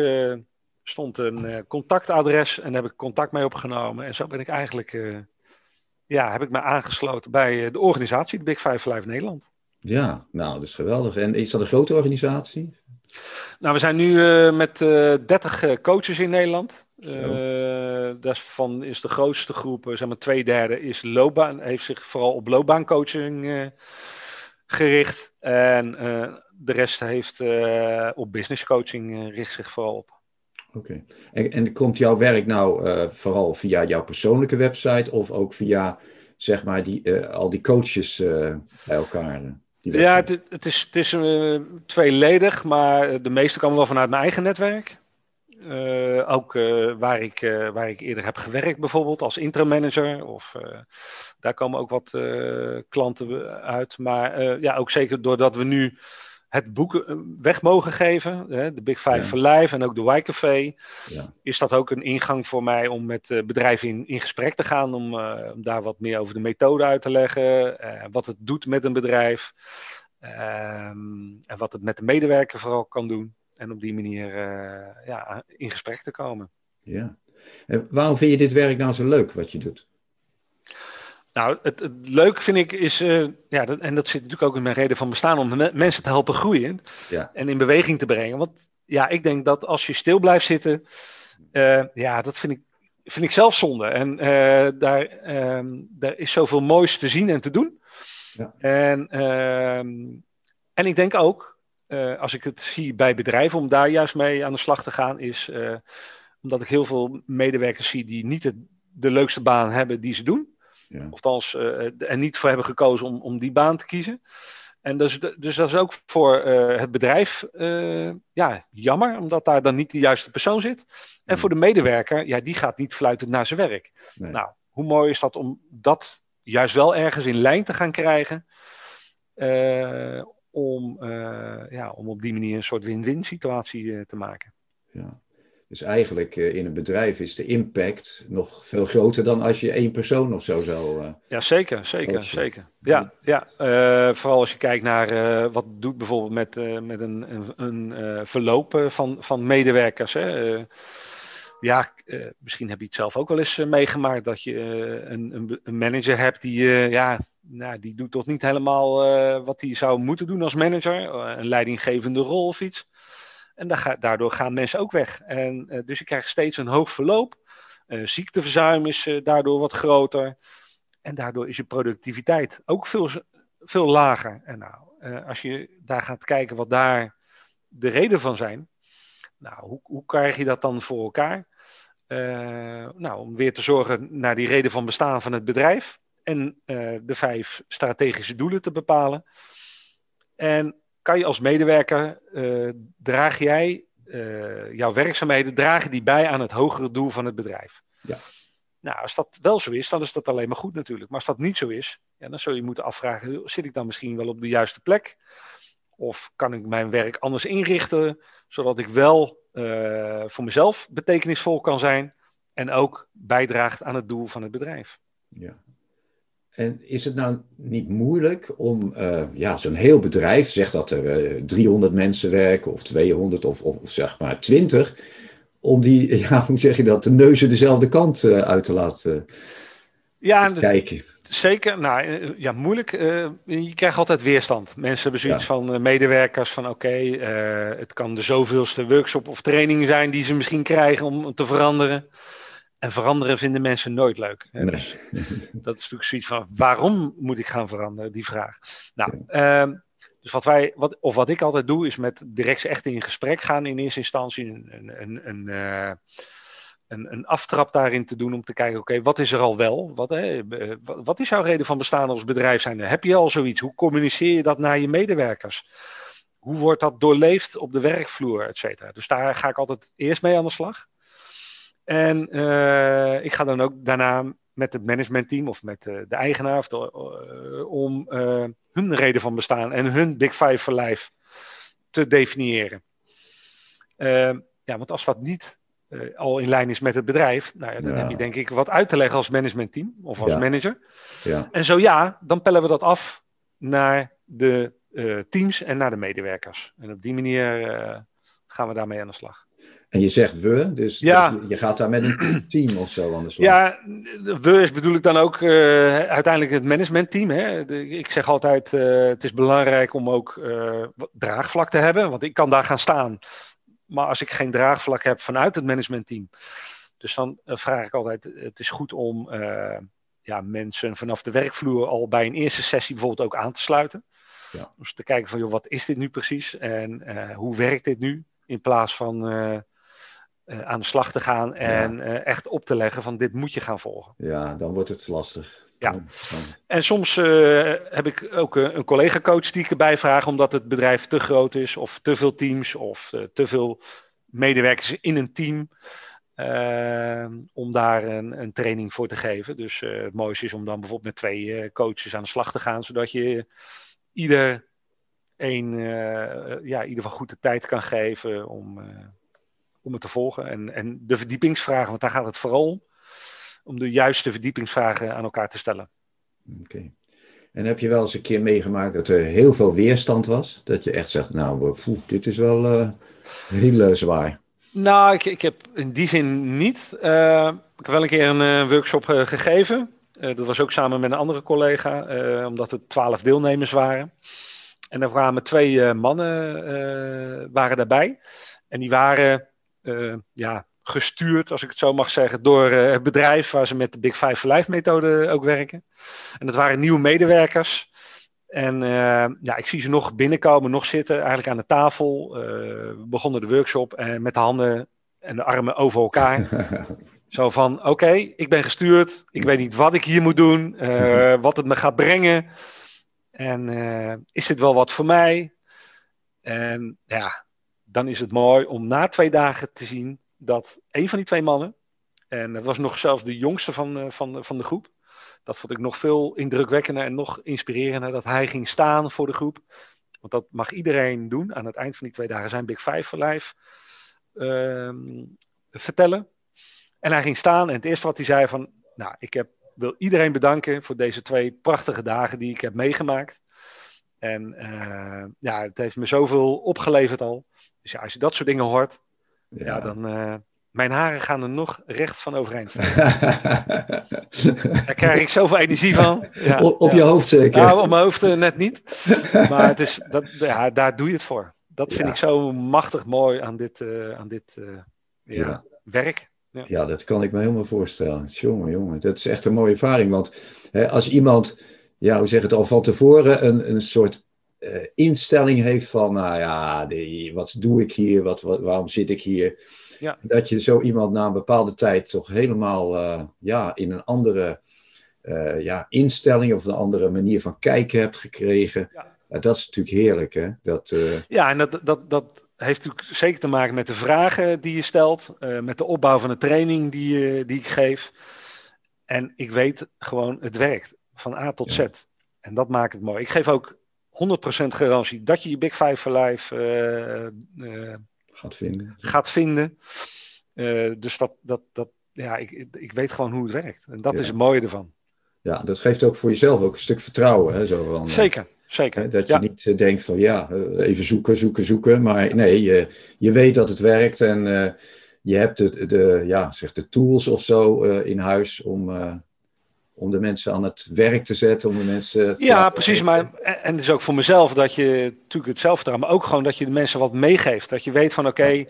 S2: stond een uh, contactadres en daar heb ik contact mee opgenomen. En zo ben ik eigenlijk, uh, ja, heb ik me aangesloten bij uh, de organisatie, de Big Five Life Nederland.
S1: Ja, nou, dat is geweldig. En is dat een grote organisatie?
S2: Nou, we zijn nu met 30 coaches in Nederland. daarvan is de grootste groep, zeg maar twee derde, is loopbaan, heeft zich vooral op loopbaancoaching gericht. En de rest heeft op business coaching richt zich vooral op.
S1: Oké. Okay. En, en, komt jouw werk nou uh, vooral via jouw persoonlijke website of ook via, zeg maar, die, uh, al die coaches uh, bij elkaar?
S2: ja, het, het, is, het is tweeledig, maar de meeste komen wel vanuit mijn eigen netwerk. ook waar, ik, waar ik eerder heb gewerkt, bijvoorbeeld als interim manager. Of daar komen ook wat klanten uit. Maar ja, ook zeker doordat we nu het boeken weg mogen geven, de Big Five for Life en ook de Y Café, ja. is dat ook een ingang voor mij om met bedrijven in, in gesprek te gaan, om, om daar wat meer over de methode uit te leggen, wat het doet met een bedrijf ehm, en wat het met de medewerker vooral kan doen. En op die manier ja, in gesprek te komen.
S1: Ja. En waarom vind je dit werk nou zo leuk wat je doet?
S2: Nou, het, het leuk vind ik is, uh, ja, dat, en dat zit natuurlijk ook in mijn reden van bestaan, om mensen te helpen groeien ja. en in beweging te brengen. Want ja, ik denk dat als je stil blijft zitten, uh, ja, dat vind ik, vind ik zelf zonde. En uh, daar, um, daar is zoveel moois te zien en te doen. Ja. En, ehm, en ik denk ook, als ik het zie bij bedrijven, om daar juist mee aan de slag te gaan, is omdat ik heel veel medewerkers zie die niet de leukste baan hebben die ze doen. Ja. Althans, uh, er niet voor hebben gekozen om, om die baan te kiezen. En dus, dus dat is ook voor uh, het bedrijf uh, ja, jammer, omdat daar dan niet de juiste persoon zit. En voor de medewerker, ja, die gaat niet fluitend naar zijn werk. Nee. Nou, hoe mooi is dat om dat juist wel ergens in lijn te gaan krijgen. om, ja, om op die manier een soort win-win situatie te maken.
S1: Ja. Dus eigenlijk uh, in een bedrijf is de impact nog veel groter dan als je één persoon of zo zou. Uh,
S2: ja, zeker, zeker, zeker. Ja, ja. Uh, vooral als je kijkt naar wat doet bijvoorbeeld met, met een, een, een verloop van, van medewerkers. Hè. ja, misschien heb je het zelf ook wel eens meegemaakt dat je een, een, een, manager hebt die, ja, nou, die doet toch niet helemaal wat hij zou moeten doen als manager, een leidinggevende rol of iets. En daardoor gaan mensen ook weg. En, uh, dus je krijgt steeds een hoog verloop. Uh, ziekteverzuim is uh, daardoor wat groter. En daardoor is je productiviteit ook veel, veel lager. En nou, als je daar gaat kijken wat daar de reden van zijn. Nou, hoe, hoe krijg je dat dan voor elkaar? nou, om weer te zorgen naar die reden van bestaan van het bedrijf. En de vijf strategische doelen te bepalen. En kan je als medewerker, uh, draag jij uh, jouw werkzaamheden, dragen die bij aan het hogere doel van het bedrijf? Ja. Nou, als dat wel zo is, dan is dat alleen maar goed natuurlijk. Maar als dat niet zo is, ja, dan zul je moeten afvragen, zit ik dan misschien wel op de juiste plek? Of kan ik mijn werk anders inrichten, zodat ik wel uh, voor mezelf betekenisvol kan zijn en ook bijdraagt aan het doel van het bedrijf?
S1: Ja, en is het nou niet moeilijk om uh, ja, zo'n heel bedrijf, zeg dat er uh, eh, 300 mensen werken of 200 of, of, zeg maar 20, om die, ja, hoe zeg je dat, de neuzen dezelfde kant uh, uit te laten ja, kijken?
S2: Zeker, nou ja, moeilijk. je krijgt altijd weerstand. Mensen hebben zoiets ja. van medewerkers van oké, het kan de zoveelste workshop of training zijn die ze misschien krijgen om te veranderen. En veranderen vinden mensen nooit leuk. Nee. Dus dat is natuurlijk zoiets van: waarom moet ik gaan veranderen? Die vraag. Nou, ehm, dus wat wij, wat, of wat ik altijd doe, is met direct echt in gesprek gaan in eerste instantie. Een, een, een, uh, een, een aftrap daarin te doen om te kijken: oké, wat is er al wel? Wat, hè, wat is jouw reden van bestaan als bedrijf zijn? Heb je al zoiets? Hoe communiceer je dat naar je medewerkers? Hoe wordt dat doorleefd op de werkvloer, et cetera? Dus daar ga ik altijd eerst mee aan de slag. En uh, ik ga dan ook daarna met het managementteam of met de eigenaar of de, uh, om hun reden van bestaan en hun Big Five for Life te definiëren. ja, want als dat niet al in lijn is met het bedrijf, nou ja, dan ja. heb je denk ik wat uit te leggen als managementteam of als ja. manager. Ja. En zo ja, dan pellen we dat af naar de teams en naar de medewerkers. En op die manier gaan we daarmee aan de slag.
S1: En je zegt we, dus, ja. dus je gaat daar met een team of zo aan de slag.
S2: Ja, we is bedoel ik dan ook uh, uiteindelijk het managementteam. Hè? De, ik zeg altijd, uh, het is belangrijk om ook uh, draagvlak te hebben, want ik kan daar gaan staan. Maar als ik geen draagvlak heb vanuit het managementteam, dus dan vraag ik altijd, het is goed om ja, mensen vanaf de werkvloer al bij een eerste sessie bijvoorbeeld ook aan te sluiten. Ja. Dus te kijken van, joh, wat is dit nu precies en hoe werkt dit nu? In plaats van uh, aan de slag te gaan en ja. uh, echt op te leggen van dit moet je gaan volgen.
S1: Ja, dan wordt het lastig.
S2: Ja, dan, en soms uh, heb ik ook een collega-coach die ik erbij vraag, omdat het bedrijf te groot is, of te veel teams, of te veel medewerkers in een team, om daar een, een, training voor te geven. Dus het mooiste is om dan bijvoorbeeld met twee coaches aan de slag te gaan, zodat je ieder één ja, in ieder geval goed de tijd kan geven om, om het te volgen. En, en de verdiepingsvragen, want daar gaat het vooral om. Om de juiste verdiepingsvragen aan elkaar te stellen.
S1: Oké. En heb je wel eens een keer meegemaakt dat er heel veel weerstand was? Dat je echt zegt, nou, poeh, dit is wel uh, heel zwaar.
S2: Nou, ik, ik heb in die zin niet. Uh, ik heb wel een keer een workshop gegeven. dat was ook samen met een andere collega, omdat er twaalf deelnemers waren. En er kwamen twee mannen waren daarbij. En die waren ja, gestuurd, als ik het zo mag zeggen, door het bedrijf waar ze met de Big Five for Life methode ook werken. En dat waren nieuwe medewerkers. En uh, ja, ik zie ze nog binnenkomen, nog zitten, eigenlijk aan de tafel. Uh, we begonnen de workshop en met de handen en de armen over elkaar. Zo van, oké, ik ben gestuurd. Ik weet niet wat ik hier moet doen, uh, wat het me gaat brengen. En is dit wel wat voor mij? En ja, dan is het mooi om na twee dagen te zien dat een van die twee mannen, en dat was nog zelfs de jongste van, van, van de groep, dat vond ik nog veel indrukwekkender en nog inspirerender. Dat hij ging staan voor de groep. Want dat mag iedereen doen aan het eind van die twee dagen zijn Big Five for Life uh, vertellen. En hij ging staan en het eerste wat hij zei van, nou, ik heb, wil iedereen bedanken voor deze twee prachtige dagen die ik heb meegemaakt. En uh, ja, het heeft me zoveel opgeleverd al. Dus ja, als je dat soort dingen hoort, ja, ja dan, uh, mijn haren gaan er nog recht van overeind staan. Daar krijg ik zoveel energie van.
S1: Ja, op, je hoofd zeker?
S2: Nou, op mijn hoofd uh, net niet. Maar het is, dat, ja, daar doe je het voor. Dat vind ik zo machtig mooi aan dit, uh, aan dit ja. werk.
S1: Ja. dat kan ik me helemaal voorstellen. Jongen, jongen, dat is echt een mooie ervaring. Want hè, als iemand, ja, hoe zeg het al van tevoren, een, een soort instelling heeft van, nou ja, die, wat doe ik hier, wat, wat, waarom zit ik hier? Ja. Dat je zo iemand na een bepaalde tijd toch helemaal uh, ja, in een andere uh, ja, instelling of een andere manier van kijken hebt gekregen. Ja. Dat is natuurlijk heerlijk, hè? Dat,
S2: Ja, en dat, dat, dat heeft natuurlijk zeker te maken met de vragen die je stelt, met de opbouw van de training die, die ik geef. En ik weet gewoon, het werkt van A tot Z. En dat maakt het mooi. Ik geef ook 100% garantie dat je je Big Five for Life
S1: gaat vinden.
S2: Gaat vinden. Uh, dus dat, dat, dat, ja, ik, ik weet gewoon hoe het werkt. En dat is het mooie ervan.
S1: Ja, dat geeft ook voor jezelf ook een stuk vertrouwen. Hè, zo van,
S2: eh, zeker, zeker.
S1: Dat je niet denkt van ja, even zoeken, zoeken, zoeken. Maar nee, je, je weet dat het werkt en je hebt de, de, ja, zeg de tools of zo in huis om om de mensen aan het werk te zetten, om de mensen.
S2: ja, precies. Maar, en dus ook voor mezelf dat je natuurlijk het zelfvertrouwen, maar ook gewoon dat je de mensen wat meegeeft. Dat je weet van oké,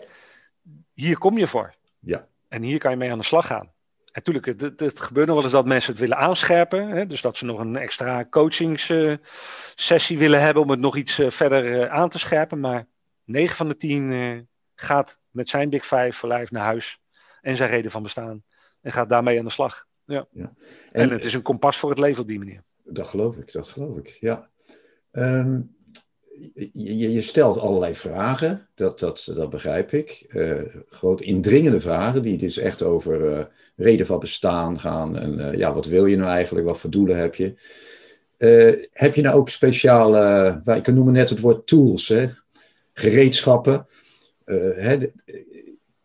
S2: hier kom je voor.
S1: Ja.
S2: En hier kan je mee aan de slag gaan. En natuurlijk, het, het, gebeurt nog wel eens dat mensen het willen aanscherpen. Hè? Dus dat ze nog een extra coachingssessie willen hebben om het nog iets eh, verder eh, aan te scherpen. Maar 9 van de 10 uh, gaat met zijn Big Five voor lijf naar huis en zijn reden van bestaan. En gaat daarmee aan de slag. Ja. ja. En, het is een kompas voor het leven op die manier.
S1: Dat geloof ik, dat geloof ik, ja. Um, je, je, stelt allerlei vragen, dat, dat, dat begrijp ik. Uh, groot indringende vragen, die dus echt over uh, reden van bestaan gaan. En uh, ja, wat wil je nou eigenlijk, wat voor doelen heb je? heb je nou ook speciale, ik noem net het woord tools, hè? gereedschappen. Hè?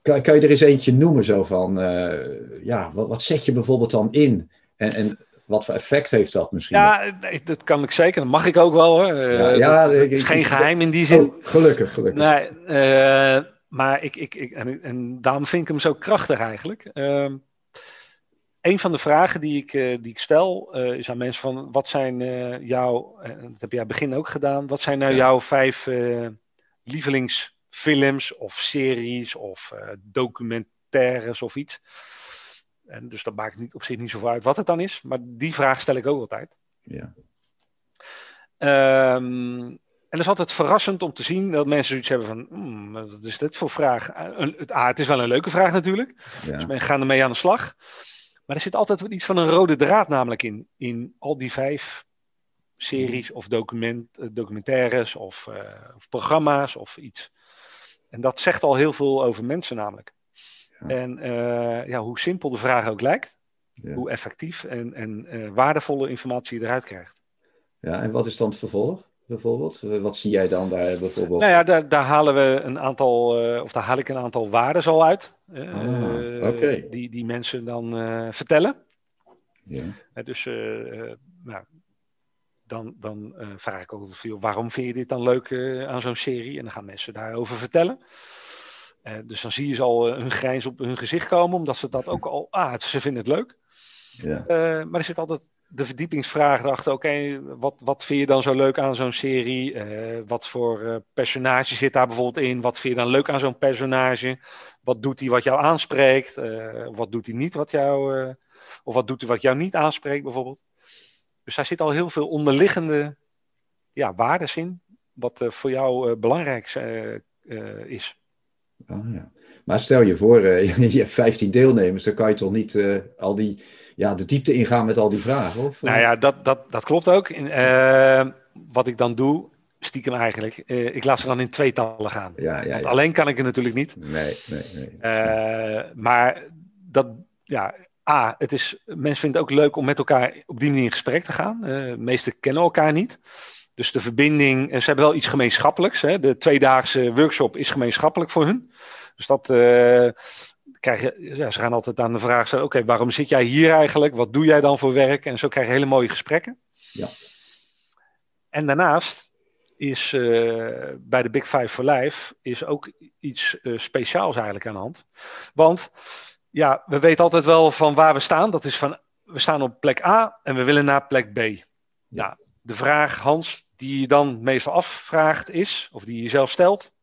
S1: Kan, kan je er eens eentje noemen zo van, uh, ja, wat, wat, zet je bijvoorbeeld dan in? En, en wat voor effect heeft dat misschien?
S2: Ja, dat kan ik zeker. Dat mag ik ook wel hoor. Uh, ja dat, ik, geen geheim in die zin. Oh,
S1: gelukkig, gelukkig.
S2: Nee, uh, maar ik, ik, ik en, en, daarom vind ik hem zo krachtig eigenlijk. Ehm, een van de vragen die ik, die ik stel is aan mensen van, wat zijn jouw, dat heb jij begin ook gedaan, wat zijn nou ja. jouw vijf lievelings films of series of uh, documentaires of iets. En dus dat maakt niet, op zich niet zoveel uit wat het dan is. Maar die vraag stel ik ook altijd.
S1: Ja.
S2: Um, en het is altijd verrassend om te zien dat mensen zoiets hebben van, hmm, wat is dit voor vraag? Het, ah, het is wel een leuke vraag natuurlijk. Ja. Dus mensen gaan ermee aan de slag. Maar er zit altijd iets van een rode draad namelijk in. In al die vijf series of document, eh, documentaires of, uh, of programma's of iets. En dat zegt al heel veel over mensen namelijk. Ja. En uh, ja, hoe simpel de vraag ook lijkt, ja. hoe effectief en, en uh, waardevolle informatie je eruit krijgt.
S1: Ja, en wat is dan het vervolg? bijvoorbeeld? Wat zie jij dan daar bijvoorbeeld?
S2: Nou ja, daar, daar halen we een aantal, of daar haal ik een aantal waarden al uit.
S1: Ah,
S2: die, die mensen dan vertellen.
S1: Ja.
S2: dus nou, dan, dan vraag ik ook veel, waarom vind je dit dan leuk aan zo'n serie? En dan gaan mensen daarover vertellen. dus dan zie je ze al hun grijns op hun gezicht komen, omdat ze dat ook al, ah, ze vinden het leuk.
S1: Ja.
S2: maar er zit altijd de verdiepingsvraag erachter. Oké, wat, wat vind je dan zo leuk aan zo'n serie? Wat voor personage zit daar bijvoorbeeld in? Wat vind je dan leuk aan zo'n personage? Wat doet hij wat jou aanspreekt? Wat doet hij niet wat jou. of wat doet hij wat jou niet aanspreekt, bijvoorbeeld? Dus daar zit al heel veel onderliggende ja, waarden in. Wat voor jou belangrijk is.
S1: Oh, ja. Maar stel je voor, je hebt 15 deelnemers, dan kan je toch niet al die ja, de diepte ingaan met al die vragen? Of,
S2: nou ja, dat, dat, dat klopt ook. Uh, wat ik dan doe, stiekem eigenlijk, ik laat ze dan in tweetallen gaan.
S1: Ja, ja,
S2: Want alleen kan ik het natuurlijk niet.
S1: Nee, nee, nee.
S2: Maar dat, ja, A, het is, mensen vinden het ook leuk om met elkaar op die manier in gesprek te gaan. de meesten kennen elkaar niet. Dus de verbinding, ze hebben wel iets gemeenschappelijks. Hè. De tweedaagse workshop is gemeenschappelijk voor hun. Dus dat, krijg je, ja, ze gaan altijd aan de vraag stellen: oké, waarom zit jij hier eigenlijk? Wat doe jij dan voor werk? En zo krijg je hele mooie gesprekken.
S1: Ja.
S2: En daarnaast is uh, bij de Big Five for Life is ook iets uh, speciaals eigenlijk aan de hand. Want ja, we weten altijd wel van waar we staan. Dat is van we staan op plek A en we willen naar plek B. Ja. Nou, de vraag, Hans, die je dan meestal afvraagt is, of die je zelf stelt,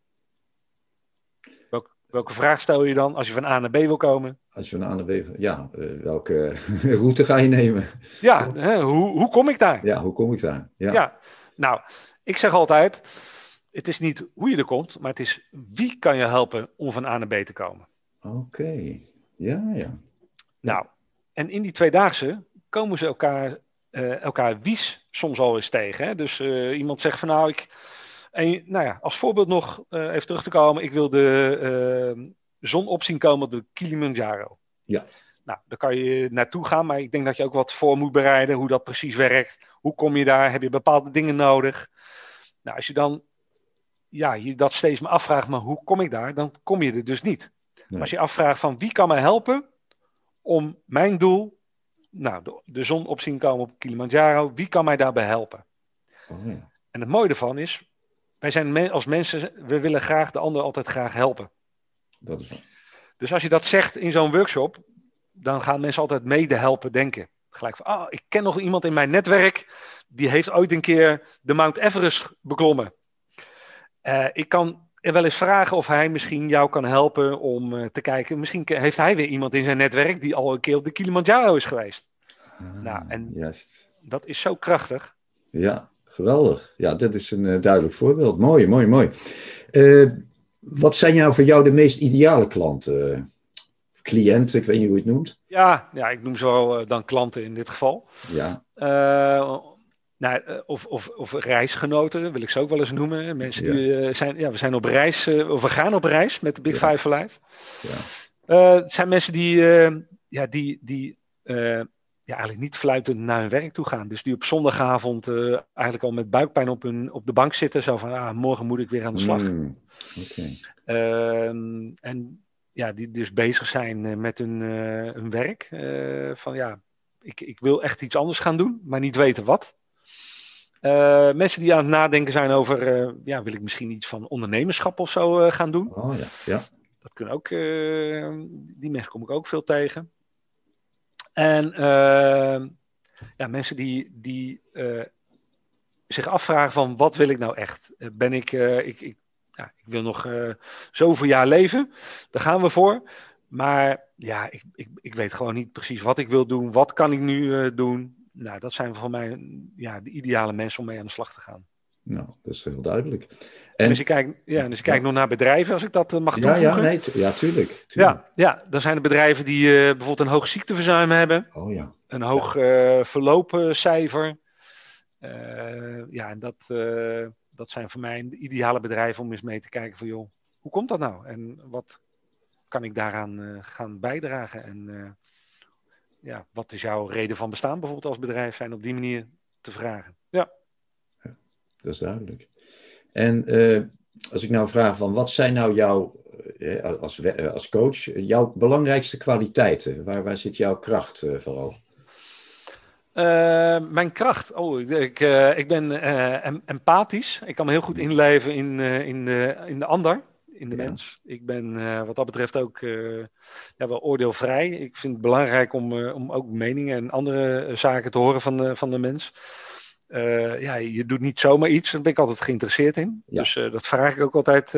S2: Welke vraag stel je dan als je van A naar B wil komen?
S1: Als je van A naar B, ja, uh, welke route ga je nemen?
S2: Ja, hè, hoe, hoe kom ik daar?
S1: Ja, hoe kom ik daar? Ja.
S2: ja, nou, ik zeg altijd, het is niet hoe je er komt, maar het is wie kan je helpen om van A naar B te komen.
S1: Oké, ja, ja.
S2: Nou, en in die tweedaagse komen ze elkaar, uh, elkaar wies soms al eens tegen. Hè? Dus uh, iemand zegt van nou, ik en nou ja, als voorbeeld nog uh, even terug te komen. Ik wil de zon op zien komen op de Kilimanjaro.
S1: Ja.
S2: Nou, daar kan je naartoe gaan, maar ik denk dat je ook wat voor moet bereiden, hoe dat precies werkt. Hoe kom je daar? Heb je bepaalde dingen nodig? Nou, als je dan ja, je dat steeds maar afvraagt, maar hoe kom ik daar? Dan kom je er dus niet. Als je afvraagt van wie kan mij helpen om mijn doel, nou, de, de zon op zien komen op Kilimanjaro, wie kan mij daarbij helpen?
S1: Oh, ja.
S2: En het mooie ervan is, wij zijn als mensen, we willen graag de ander altijd graag helpen.
S1: Dat is waar.
S2: Dus als je dat zegt in zo'n workshop, dan gaan mensen altijd mede helpen denken. Gelijk van, ah, ik ken nog iemand in mijn netwerk, die heeft ooit een keer de Mount Everest beklommen. Uh, ik kan wel eens vragen of hij misschien jou kan helpen om uh, te kijken. Misschien heeft hij weer iemand in zijn netwerk die al een keer op de Kilimanjaro is geweest.
S1: Ah,
S2: nou, en
S1: juist.
S2: dat is zo krachtig.
S1: Ja, Geweldig. Ja, dat is een uh, duidelijk voorbeeld. Mooi, mooi, mooi. Uh, wat zijn nou voor jou de meest ideale klanten? Uh, cliënten, ik weet niet hoe je het noemt.
S2: Ja, ja ik noem ze wel dan klanten in dit geval.
S1: Ja.
S2: Nou, of, of, of reisgenoten, wil ik ze ook wel eens noemen. Mensen die zijn, ja, we zijn op reis, of we gaan op reis met de Big ja. Five for Life.
S1: Ja.
S2: het zijn mensen die, ja, die, die ja, eigenlijk niet fluitend naar hun werk toe gaan. Dus die op zondagavond uh, eigenlijk al met buikpijn op, hun, op de bank zitten. Zo van, ah, morgen moet ik weer aan de slag.
S1: Mm, okay.
S2: uh, en ja, die dus bezig zijn eh, met hun, uh, hun werk. van ja, ik, ik wil echt iets anders gaan doen, maar niet weten wat. Mensen die aan het nadenken zijn over, ja, wil ik misschien iets van ondernemerschap of zo gaan doen.
S1: Oh ja, ja.
S2: Dat kunnen ook, die mensen kom ik ook veel tegen. En ja, mensen die, die zich afvragen van wat wil ik nou echt? Eh, ben ik, ik, ik, ja, ik wil nog zoveel jaar leven, daar gaan we voor. Maar ja, ik, ik, ik weet gewoon niet precies wat ik wil doen. Wat kan ik nu doen? Nou, dat zijn voor mij ja, de ideale mensen om mee aan de slag te gaan.
S1: Nou, dat is heel duidelijk.
S2: En, dus je kijkt, ja, dus je kijkt nog naar bedrijven, als ik dat uh, mag
S1: ja,
S2: toevoegen.
S1: Ja, nee, ja, tuurlijk. tuurlijk.
S2: Ja, ja, dan zijn er bedrijven die uh, bijvoorbeeld een hoog ziekteverzuim hebben.
S1: Oh ja.
S2: Een hoog uh, verloopcijfer. ja, en dat, dat zijn voor mij de ideale bedrijven om eens mee te kijken van, joh, hoe komt dat nou? En wat kan ik daaraan gaan bijdragen? En ja, wat is jouw reden van bestaan bijvoorbeeld als bedrijf zijn op die manier te vragen? Ja.
S1: dat is duidelijk. En eh, als ik nou vraag van wat zijn nou jouw, eh, als, eh, als coach, jouw belangrijkste kwaliteiten? Waar, waar zit jouw kracht vooral?
S2: mijn kracht? Oh, ik, ik ben empathisch. Ik kan me heel goed inleven in, in, de, in de ander, in de mens. Ik ben wat dat betreft ook ja, wel oordeelvrij. Ik vind het belangrijk om, om ook meningen en andere zaken te horen van de, van de mens. Ja, je doet niet zomaar iets, daar ben ik altijd geïnteresseerd in. Dus dat vraag ik ook altijd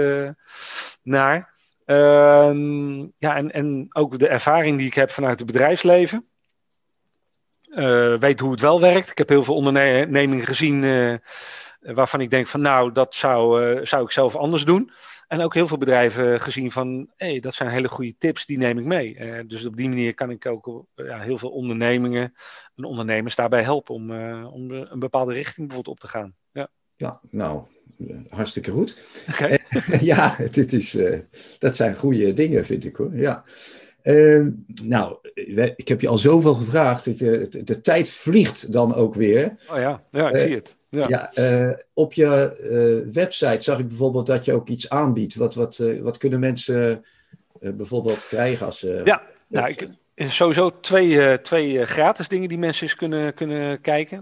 S2: naar. Ehm, ja, en, en ook de ervaring die ik heb vanuit het bedrijfsleven. weet hoe het wel werkt. Ik heb heel veel ondernemingen gezien waarvan ik denk van nou, dat zou, zou ik zelf anders doen. En ook heel veel bedrijven gezien van, hé, hey, dat zijn hele goede tips, die neem ik mee. Uh, dus op die manier kan ik ook ja, heel veel ondernemingen en ondernemers daarbij helpen om, uh, om een bepaalde richting bijvoorbeeld op te gaan. Ja,
S1: ja nou, hartstikke goed. Okay. ja, dit is, uh, dat zijn goede dingen, vind ik hoor. Ja. Ehm, nou, ik heb je al zoveel gevraagd. Dat je, de, de tijd vliegt dan ook weer.
S2: Oh ja, ja ik zie het. Ja,
S1: ja uh, op je uh, website zag ik bijvoorbeeld dat je ook iets aanbiedt. Wat, wat, uh, wat kunnen mensen bijvoorbeeld krijgen als ze.
S2: Ja, nou, ik, sowieso twee, twee gratis dingen die mensen eens kunnen, kunnen kijken.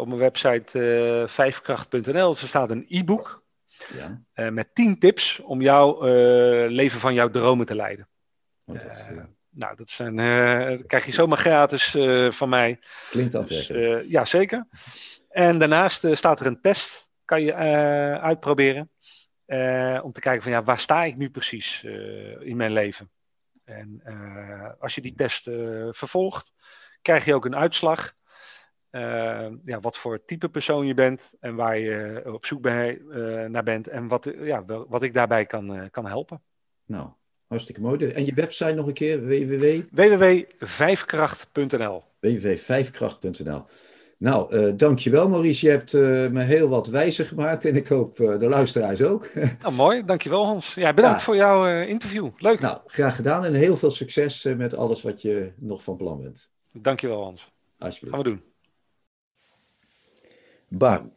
S2: op mijn website vijfkracht.nl er staat een e-book. Ja. met 10 tips om jouw leven van jouw dromen te leiden. Oh, dat nou, dat, zijn, dat krijg je zomaar gratis van mij.
S1: Klinkt aantrekkelijk.
S2: Dus, ja, zeker. En daarnaast uh, staat er een test, kan je uh, uitproberen. Uh, om te kijken van ja, waar sta ik nu precies in mijn leven? En als je die test vervolgt, krijg je ook een uitslag. ja, wat voor type persoon je bent en waar je op zoek bij, naar bent en wat, ja, wat ik daarbij kan, kan helpen.
S1: Nou, hartstikke mooi. En je website nog een keer, www?
S2: www.vijfkracht.nl
S1: www.vijfkracht.nl nou, uh, dankjewel Maurice. Je hebt uh, me heel wat wijzer gemaakt en ik hoop uh, de luisteraars ook.
S2: nou, mooi. Dankjewel Hans. Ja, bedankt ja. voor jouw interview. Leuk.
S1: Nou, graag gedaan en heel veel succes met alles wat je nog van plan bent.
S2: Dankjewel Hans.
S1: Alsjeblieft.
S2: Gaan we doen.
S1: Baru,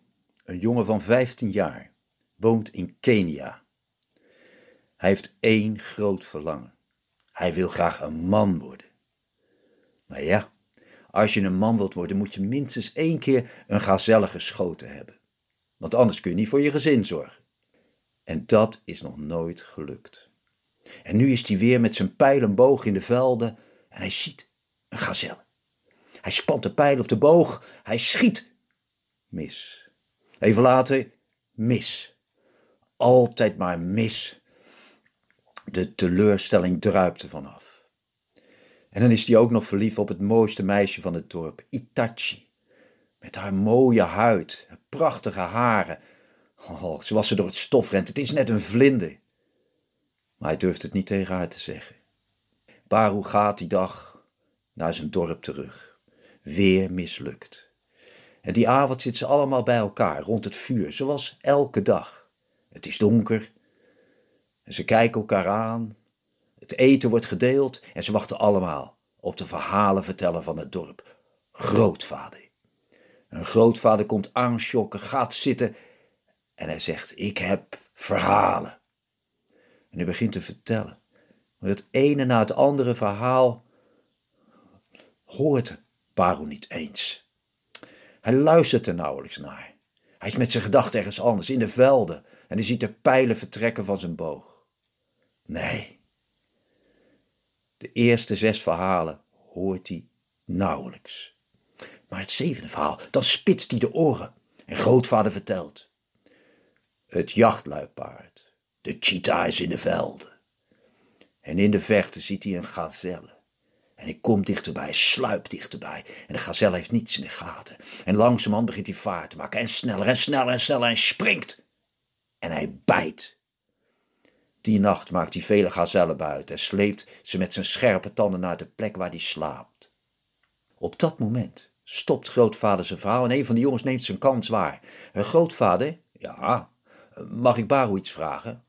S1: een jongen van 15 jaar, woont in Kenia. Hij heeft één groot verlangen. Hij wil graag een man worden. Maar ja, als je een man wilt worden, moet je minstens één keer een gazelle geschoten hebben. Want anders kun je niet voor je gezin zorgen. En dat is nog nooit gelukt. En nu is hij weer met zijn pijl en boog in de velden en hij ziet een gazelle. Hij spant de pijl op de boog, hij schiet. Mis. Even later, mis. Altijd maar mis. De teleurstelling druipte vanaf. En dan is hij ook nog verliefd op het mooiste meisje van het dorp, Itachi. Met haar mooie huid, prachtige haren. Oh, zoals ze door het stof rent, het is net een vlinder. Maar hij durft het niet tegen haar te zeggen. Baru gaat die dag naar zijn dorp terug. Weer mislukt. En die avond zitten ze allemaal bij elkaar rond het vuur, zoals elke dag. Het is donker. En ze kijken elkaar aan het eten wordt gedeeld en ze wachten allemaal op de verhalen vertellen van het dorp. Grootvader. Een grootvader komt aanschokken, gaat zitten en hij zegt: Ik heb verhalen. En hij begint te vertellen. Maar het ene na het andere verhaal hoort Baru niet eens. Hij luistert er nauwelijks naar. Hij is met zijn gedachten ergens anders, in de velden, en hij ziet de pijlen vertrekken van zijn boog. Nee, de eerste zes verhalen hoort hij nauwelijks. Maar het zevende verhaal, dan spitst hij de oren en grootvader vertelt. Het jachtluipaard, de cheetah is in de velden. En in de verte ziet hij een gazelle. En hij komt dichterbij, sluipt dichterbij. En de gazelle heeft niets in de gaten. En langzamerhand begint hij vaart te maken. En sneller en sneller en sneller en springt. En hij bijt. Die nacht maakt hij vele gazellen buiten en sleept ze met zijn scherpe tanden naar de plek waar hij slaapt. Op dat moment stopt grootvader zijn vrouw en een van de jongens neemt zijn kans waar. Grootvader, ja, mag ik Baru iets vragen?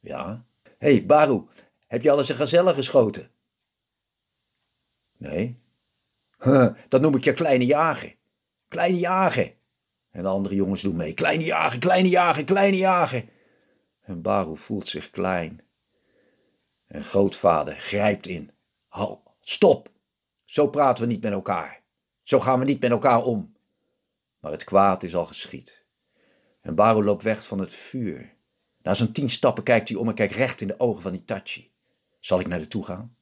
S1: Ja. Hé, hey, Baru, heb je al eens een gazelle geschoten? Nee. Huh, dat noem ik je kleine jager. Kleine jager. En de andere jongens doen mee. Kleine jager, kleine jager, kleine jager. En Baru voelt zich klein. En grootvader grijpt in. Hal, stop! Zo praten we niet met elkaar. Zo gaan we niet met elkaar om. Maar het kwaad is al geschied. En Baru loopt weg van het vuur. Na zo'n tien stappen kijkt hij om en kijkt recht in de ogen van Itachi. Zal ik naar de toe gaan?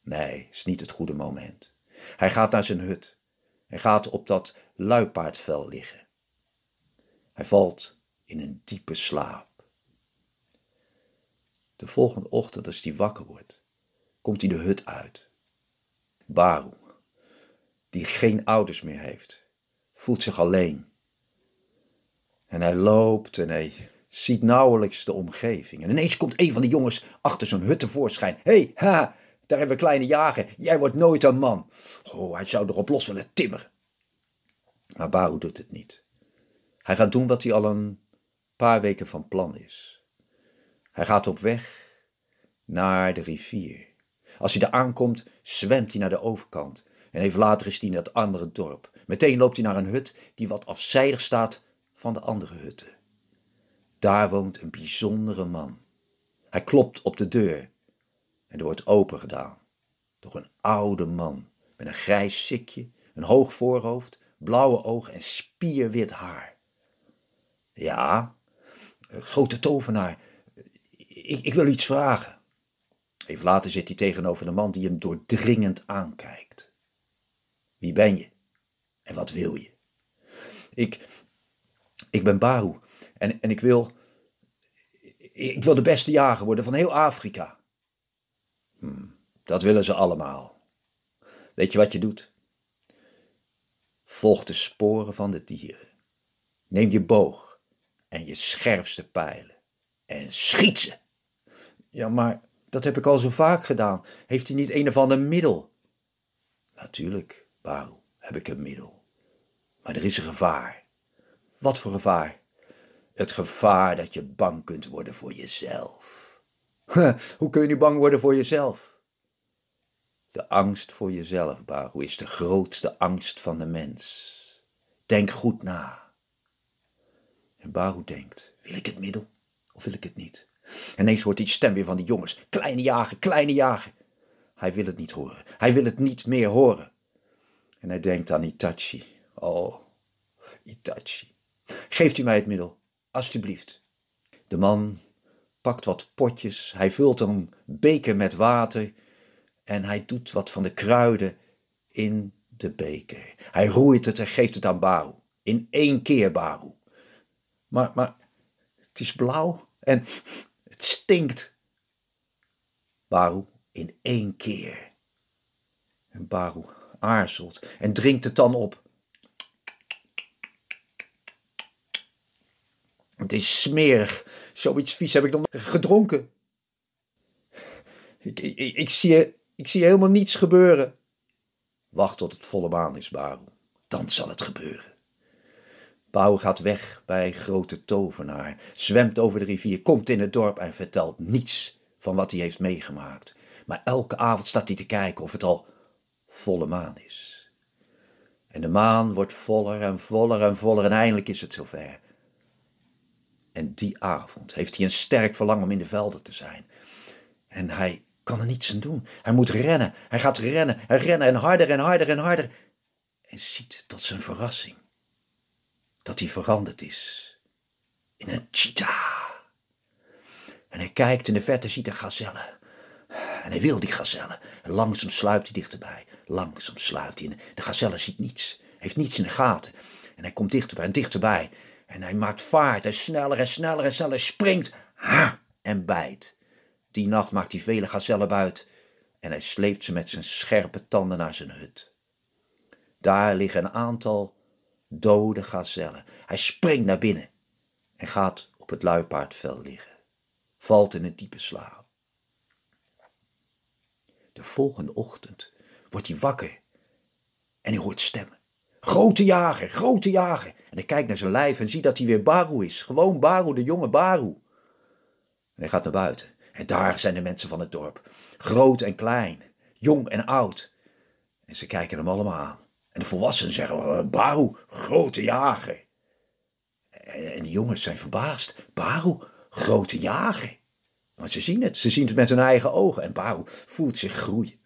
S1: Nee, is niet het goede moment. Hij gaat naar zijn hut. Hij gaat op dat luipaardvel liggen. Hij valt in een diepe slaap. De volgende ochtend, als hij wakker wordt, komt hij de hut uit. Baru, die geen ouders meer heeft, voelt zich alleen. En hij loopt en hij ziet nauwelijks de omgeving. En ineens komt een van de jongens achter zijn hut tevoorschijn. Hé, hey, ha, daar hebben we kleine jager. Jij wordt nooit een man. Oh, hij zou erop los willen timmeren. Maar Baru doet het niet. Hij gaat doen wat hij al een paar weken van plan is. Hij gaat op weg naar de rivier. Als hij daar aankomt, zwemt hij naar de overkant. En even later is hij in het andere dorp. Meteen loopt hij naar een hut die wat afzijdig staat van de andere hutten. Daar woont een bijzondere man. Hij klopt op de deur en er wordt open gedaan. Door een oude man met een grijs sikje, een hoog voorhoofd, blauwe ogen en spierwit haar. Ja, grote tovenaar, ik, ik wil iets vragen. Even later zit hij tegenover een man die hem doordringend aankijkt. Wie ben je? En wat wil je? Ik, ik ben Baru en, en ik wil, ik wil de beste jager worden van heel Afrika. Hm, dat willen ze allemaal. Weet je wat je doet? Volg de sporen van de dieren. Neem je boog en je scherpste pijlen en schiet ze. Ja, maar dat heb ik al zo vaak gedaan. Heeft hij niet een of ander middel? Natuurlijk, Baru, heb ik een middel. Maar er is een gevaar. Wat voor gevaar? Het gevaar dat je bang kunt worden voor jezelf. Hoe kun je nu bang worden voor jezelf? De angst voor jezelf, Baru, is de grootste angst van de mens. Denk goed na. En Baru denkt, wil ik het middel of wil ik het niet? En ineens hoort die stem weer van die jongens. Kleine jager, kleine jager. Hij wil het niet horen. Hij wil het niet meer horen. En hij denkt aan Itachi. Oh, Itachi. Geeft u mij het middel, alstublieft. De man pakt wat potjes, hij vult een beker met water en hij doet wat van de kruiden in de beker. Hij roeit het en geeft het aan Baru. In één keer, Baru. Maar, maar het is blauw en stinkt. Baru in één keer. En Baru aarzelt en drinkt het dan op. Het is smerig. Zoiets vies heb ik nog gedronken. Ik, ik, ik, zie, ik zie helemaal niets gebeuren. Wacht tot het volle maan is, Baru. Dan zal het gebeuren. Baru gaat weg bij grote tovenaar, zwemt over de rivier, komt in het dorp en vertelt niets van wat hij heeft meegemaakt. Maar elke avond staat hij te kijken of het al volle maan is. En de maan wordt voller en voller en voller en eindelijk is het zover. En die avond heeft hij een sterk verlangen om in de velden te zijn. En hij kan er niets aan doen. Hij moet rennen. Hij gaat rennen en rennen en harder en harder en harder. En ziet tot zijn verrassing dat hij veranderd is in een cheetah. En hij kijkt in de verte, ziet een gazelle. En hij wil die gazelle. En langzaam sluipt hij dichterbij. Langzaam sluipt hij. De gazelle ziet niets. Heeft niets in de gaten. En hij komt dichterbij en dichterbij. En hij maakt vaart en sneller en sneller en sneller springt ha, en bijt. Die nacht maakt hij vele gazellen buit en hij sleept ze met zijn scherpe tanden naar zijn hut. Daar liggen een aantal dode gazellen. Hij springt naar binnen en gaat op het luipaardvel liggen. Valt in een diepe slaap. De volgende ochtend wordt hij wakker en hij hoort stemmen. Grote jager, grote jager. En ik kijk naar zijn lijf en zie dat hij weer Baru is. Gewoon Baru, de jonge Baru. En hij gaat naar buiten. En daar zijn de mensen van het dorp. Groot en klein, jong en oud. En ze kijken hem allemaal aan. De volwassenen zeggen, Baru, grote jager. En de jongens zijn verbaasd. Baru, grote jager. Maar ze zien het, ze zien het met hun eigen ogen en Baru voelt zich groeien.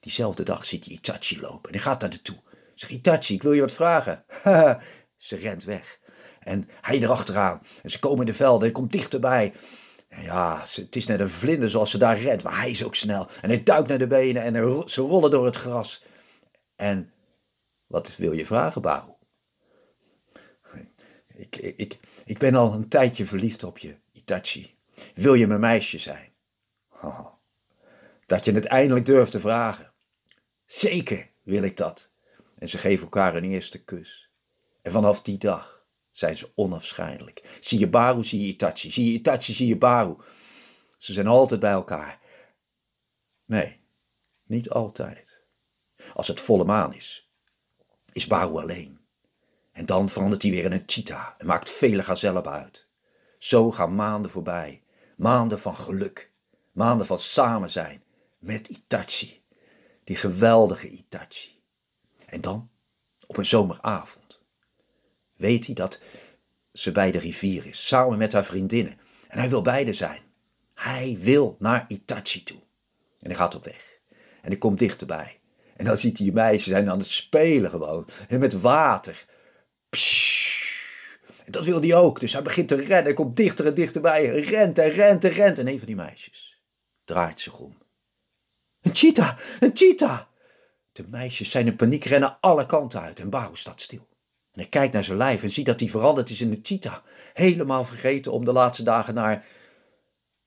S1: Diezelfde dag ziet hij Itachi lopen en hij gaat naar de toe. Zegt Itachi, ik wil je wat vragen. ze rent weg. En hij erachteraan. En ze komen in de velden en komt dichterbij. En ja, het is net een vlinder zoals ze daar rent, maar hij is ook snel. En hij duikt naar de benen en ze rollen door het gras. En wat wil je vragen, Baru? Ik, ik, ik ben al een tijdje verliefd op je, Itachi. Wil je mijn meisje zijn? Dat je het eindelijk durft te vragen. Zeker wil ik dat. En ze geven elkaar een eerste kus. En vanaf die dag zijn ze onafscheidelijk. Zie je Baru, zie je Itachi. Zie je Itachi, zie je Baru. Ze zijn altijd bij elkaar. Nee, niet altijd. Als het volle maan is, is Baru alleen. En dan verandert hij weer in een cheetah en maakt vele gazellen uit. Zo gaan maanden voorbij. Maanden van geluk. Maanden van samen zijn met Itachi. Die geweldige Itachi. En dan, op een zomeravond, weet hij dat ze bij de rivier is, samen met haar vriendinnen. En hij wil beide zijn. Hij wil naar Itachi toe. En hij gaat op weg. En hij komt dichterbij. En dan ziet hij die meisjes zijn aan het spelen gewoon. En met water. En dat wil hij ook. Dus hij begint te rennen. Hij komt dichter en dichterbij. Rent en rent en rent. En een van die meisjes draait zich om. Een cheetah! Een cheetah! De meisjes zijn in paniek, rennen alle kanten uit en Baru staat stil. En hij kijkt naar zijn lijf en ziet dat hij veranderd is in een cheetah. Helemaal vergeten om de laatste dagen naar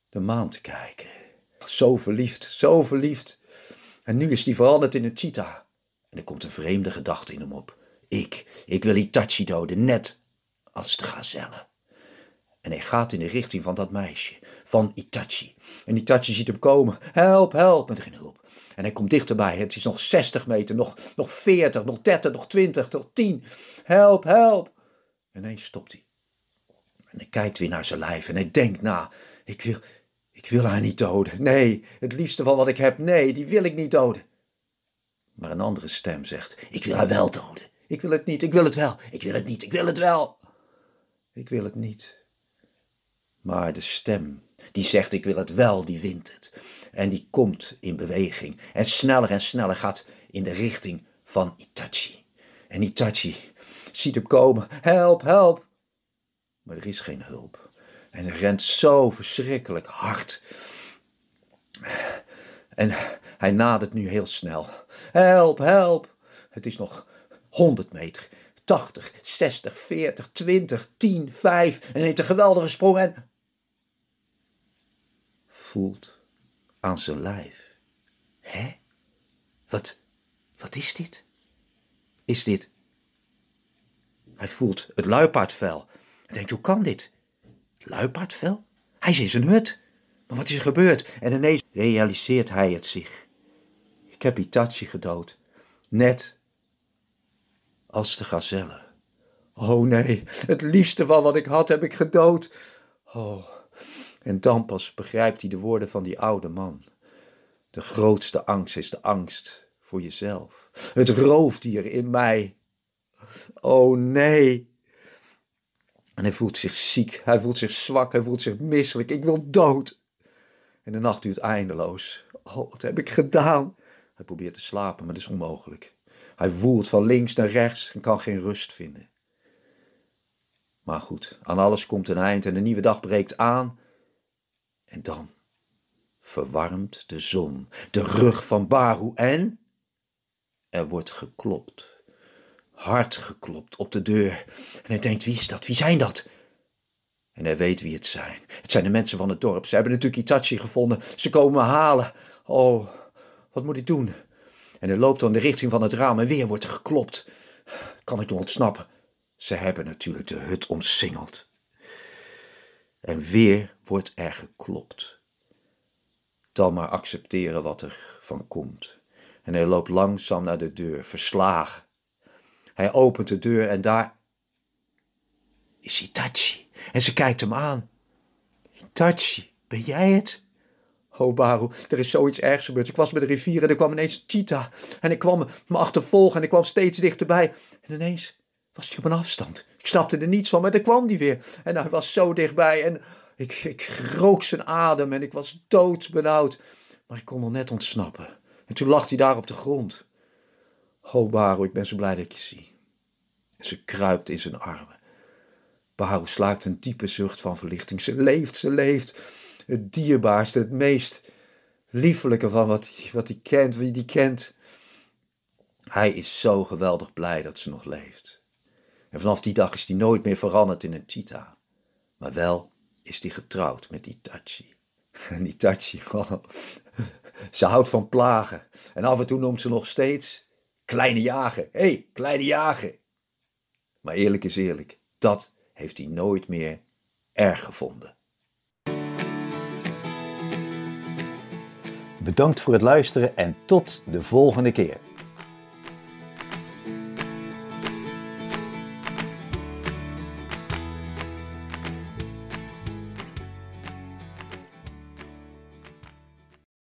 S1: de maan te kijken. Zo verliefd, zo verliefd. En nu is hij veranderd in een cheetah. En er komt een vreemde gedachte in hem op. Ik, ik wil Itachi doden, net als de gazelle. En hij gaat in de richting van dat meisje, van Itachi. En Itachi ziet hem komen. Help, help, met geen hulp. En hij komt dichterbij. Het is nog 60 meter, nog, nog 40, nog 30, nog 20, nog 10. Help, help. En ineens stopt hij. En hij kijkt weer naar zijn lijf en hij denkt na. Ik wil, ik wil haar niet doden. Nee, het liefste van wat ik heb, nee, die wil ik niet doden. Maar een andere stem zegt: Ik wil haar wel doden. Ik wil het niet, ik wil het wel, ik wil het niet, ik wil het wel. Ik wil het niet. Maar de stem die zegt ik wil het wel, die wint het. En die komt in beweging en sneller en sneller gaat in de richting van Itachi. En Itachi ziet hem komen. Help, help. Maar er is geen hulp. En hij rent zo verschrikkelijk hard. En hij nadert nu heel snel. Help, help. Het is nog 100 meter, 80, 60, 40, 20, 10, 5 en neemt een geweldige sprong en voelt aan zijn lijf. Hè? Wat, wat is dit? Is dit? Hij voelt het luipaardvel. Hij denkt, hoe kan dit? Luipaardvel? Hij is in zijn hut. Maar wat is er gebeurd? En ineens realiseert hij het zich. Ik heb Itachi gedood. Net als de gazelle. Oh nee, het liefste van wat ik had heb ik gedood. Oh, en dan pas begrijpt hij de woorden van die oude man. De grootste angst is de angst voor jezelf. Het roofdier in mij. Oh nee. En hij voelt zich ziek, hij voelt zich zwak, hij voelt zich misselijk. Ik wil dood. En de nacht duurt eindeloos. Oh, wat heb ik gedaan? Hij probeert te slapen, maar dat is onmogelijk. Hij woelt van links naar rechts en kan geen rust vinden. Maar goed, aan alles komt een eind en een nieuwe dag breekt aan. En dan verwarmt de zon de rug van Baru en er wordt geklopt. Hard geklopt op de deur. En hij denkt, wie is dat? Wie zijn dat? En hij weet wie het zijn. Het zijn de mensen van het dorp. Ze hebben natuurlijk Itachi gevonden. Ze komen me halen. Oh, wat moet ik doen? En hij loopt dan de richting van het raam en weer wordt er geklopt. Kan ik nog ontsnappen? Ze hebben natuurlijk de hut omsingeld. En weer wordt er geklopt. Dan maar accepteren wat er van komt. En hij loopt langzaam naar de deur, verslagen. Hij opent de deur en daar is Itachi. En ze kijkt hem aan. Itachi, ben jij het? Oh, Baru, er is zoiets ergs gebeurd. Ik was bij de rivier en er kwam ineens een cheetah. En ik kwam me achtervolgen en ik kwam steeds dichterbij. En ineens was hij op een afstand. Ik snapte er niets van, maar daar kwam hij weer. En hij was zo dichtbij en ik, ik rook zijn adem en ik was doodbenauwd. Maar ik kon er net ontsnappen. En toen lag hij daar op de grond. Oh, Baro, ik ben zo blij dat ik je zie. Ze kruipt in zijn armen. Baro slaakt een diepe zucht van verlichting. Ze leeft, ze leeft. Het dierbaarste, het meest liefelijke van wat, wat hij kent, wie die kent. Hij is zo geweldig blij dat ze nog leeft. En vanaf die dag is hij nooit meer veranderd in een cheetah. Maar wel is hij getrouwd met Itachi. En Itachi, oh, ze houdt van plagen. En af en toe noemt ze nog steeds kleine jager. Hé, hey, kleine jager. Maar eerlijk is eerlijk, dat heeft hij nooit meer erg gevonden. Bedankt voor het luisteren en tot de volgende keer.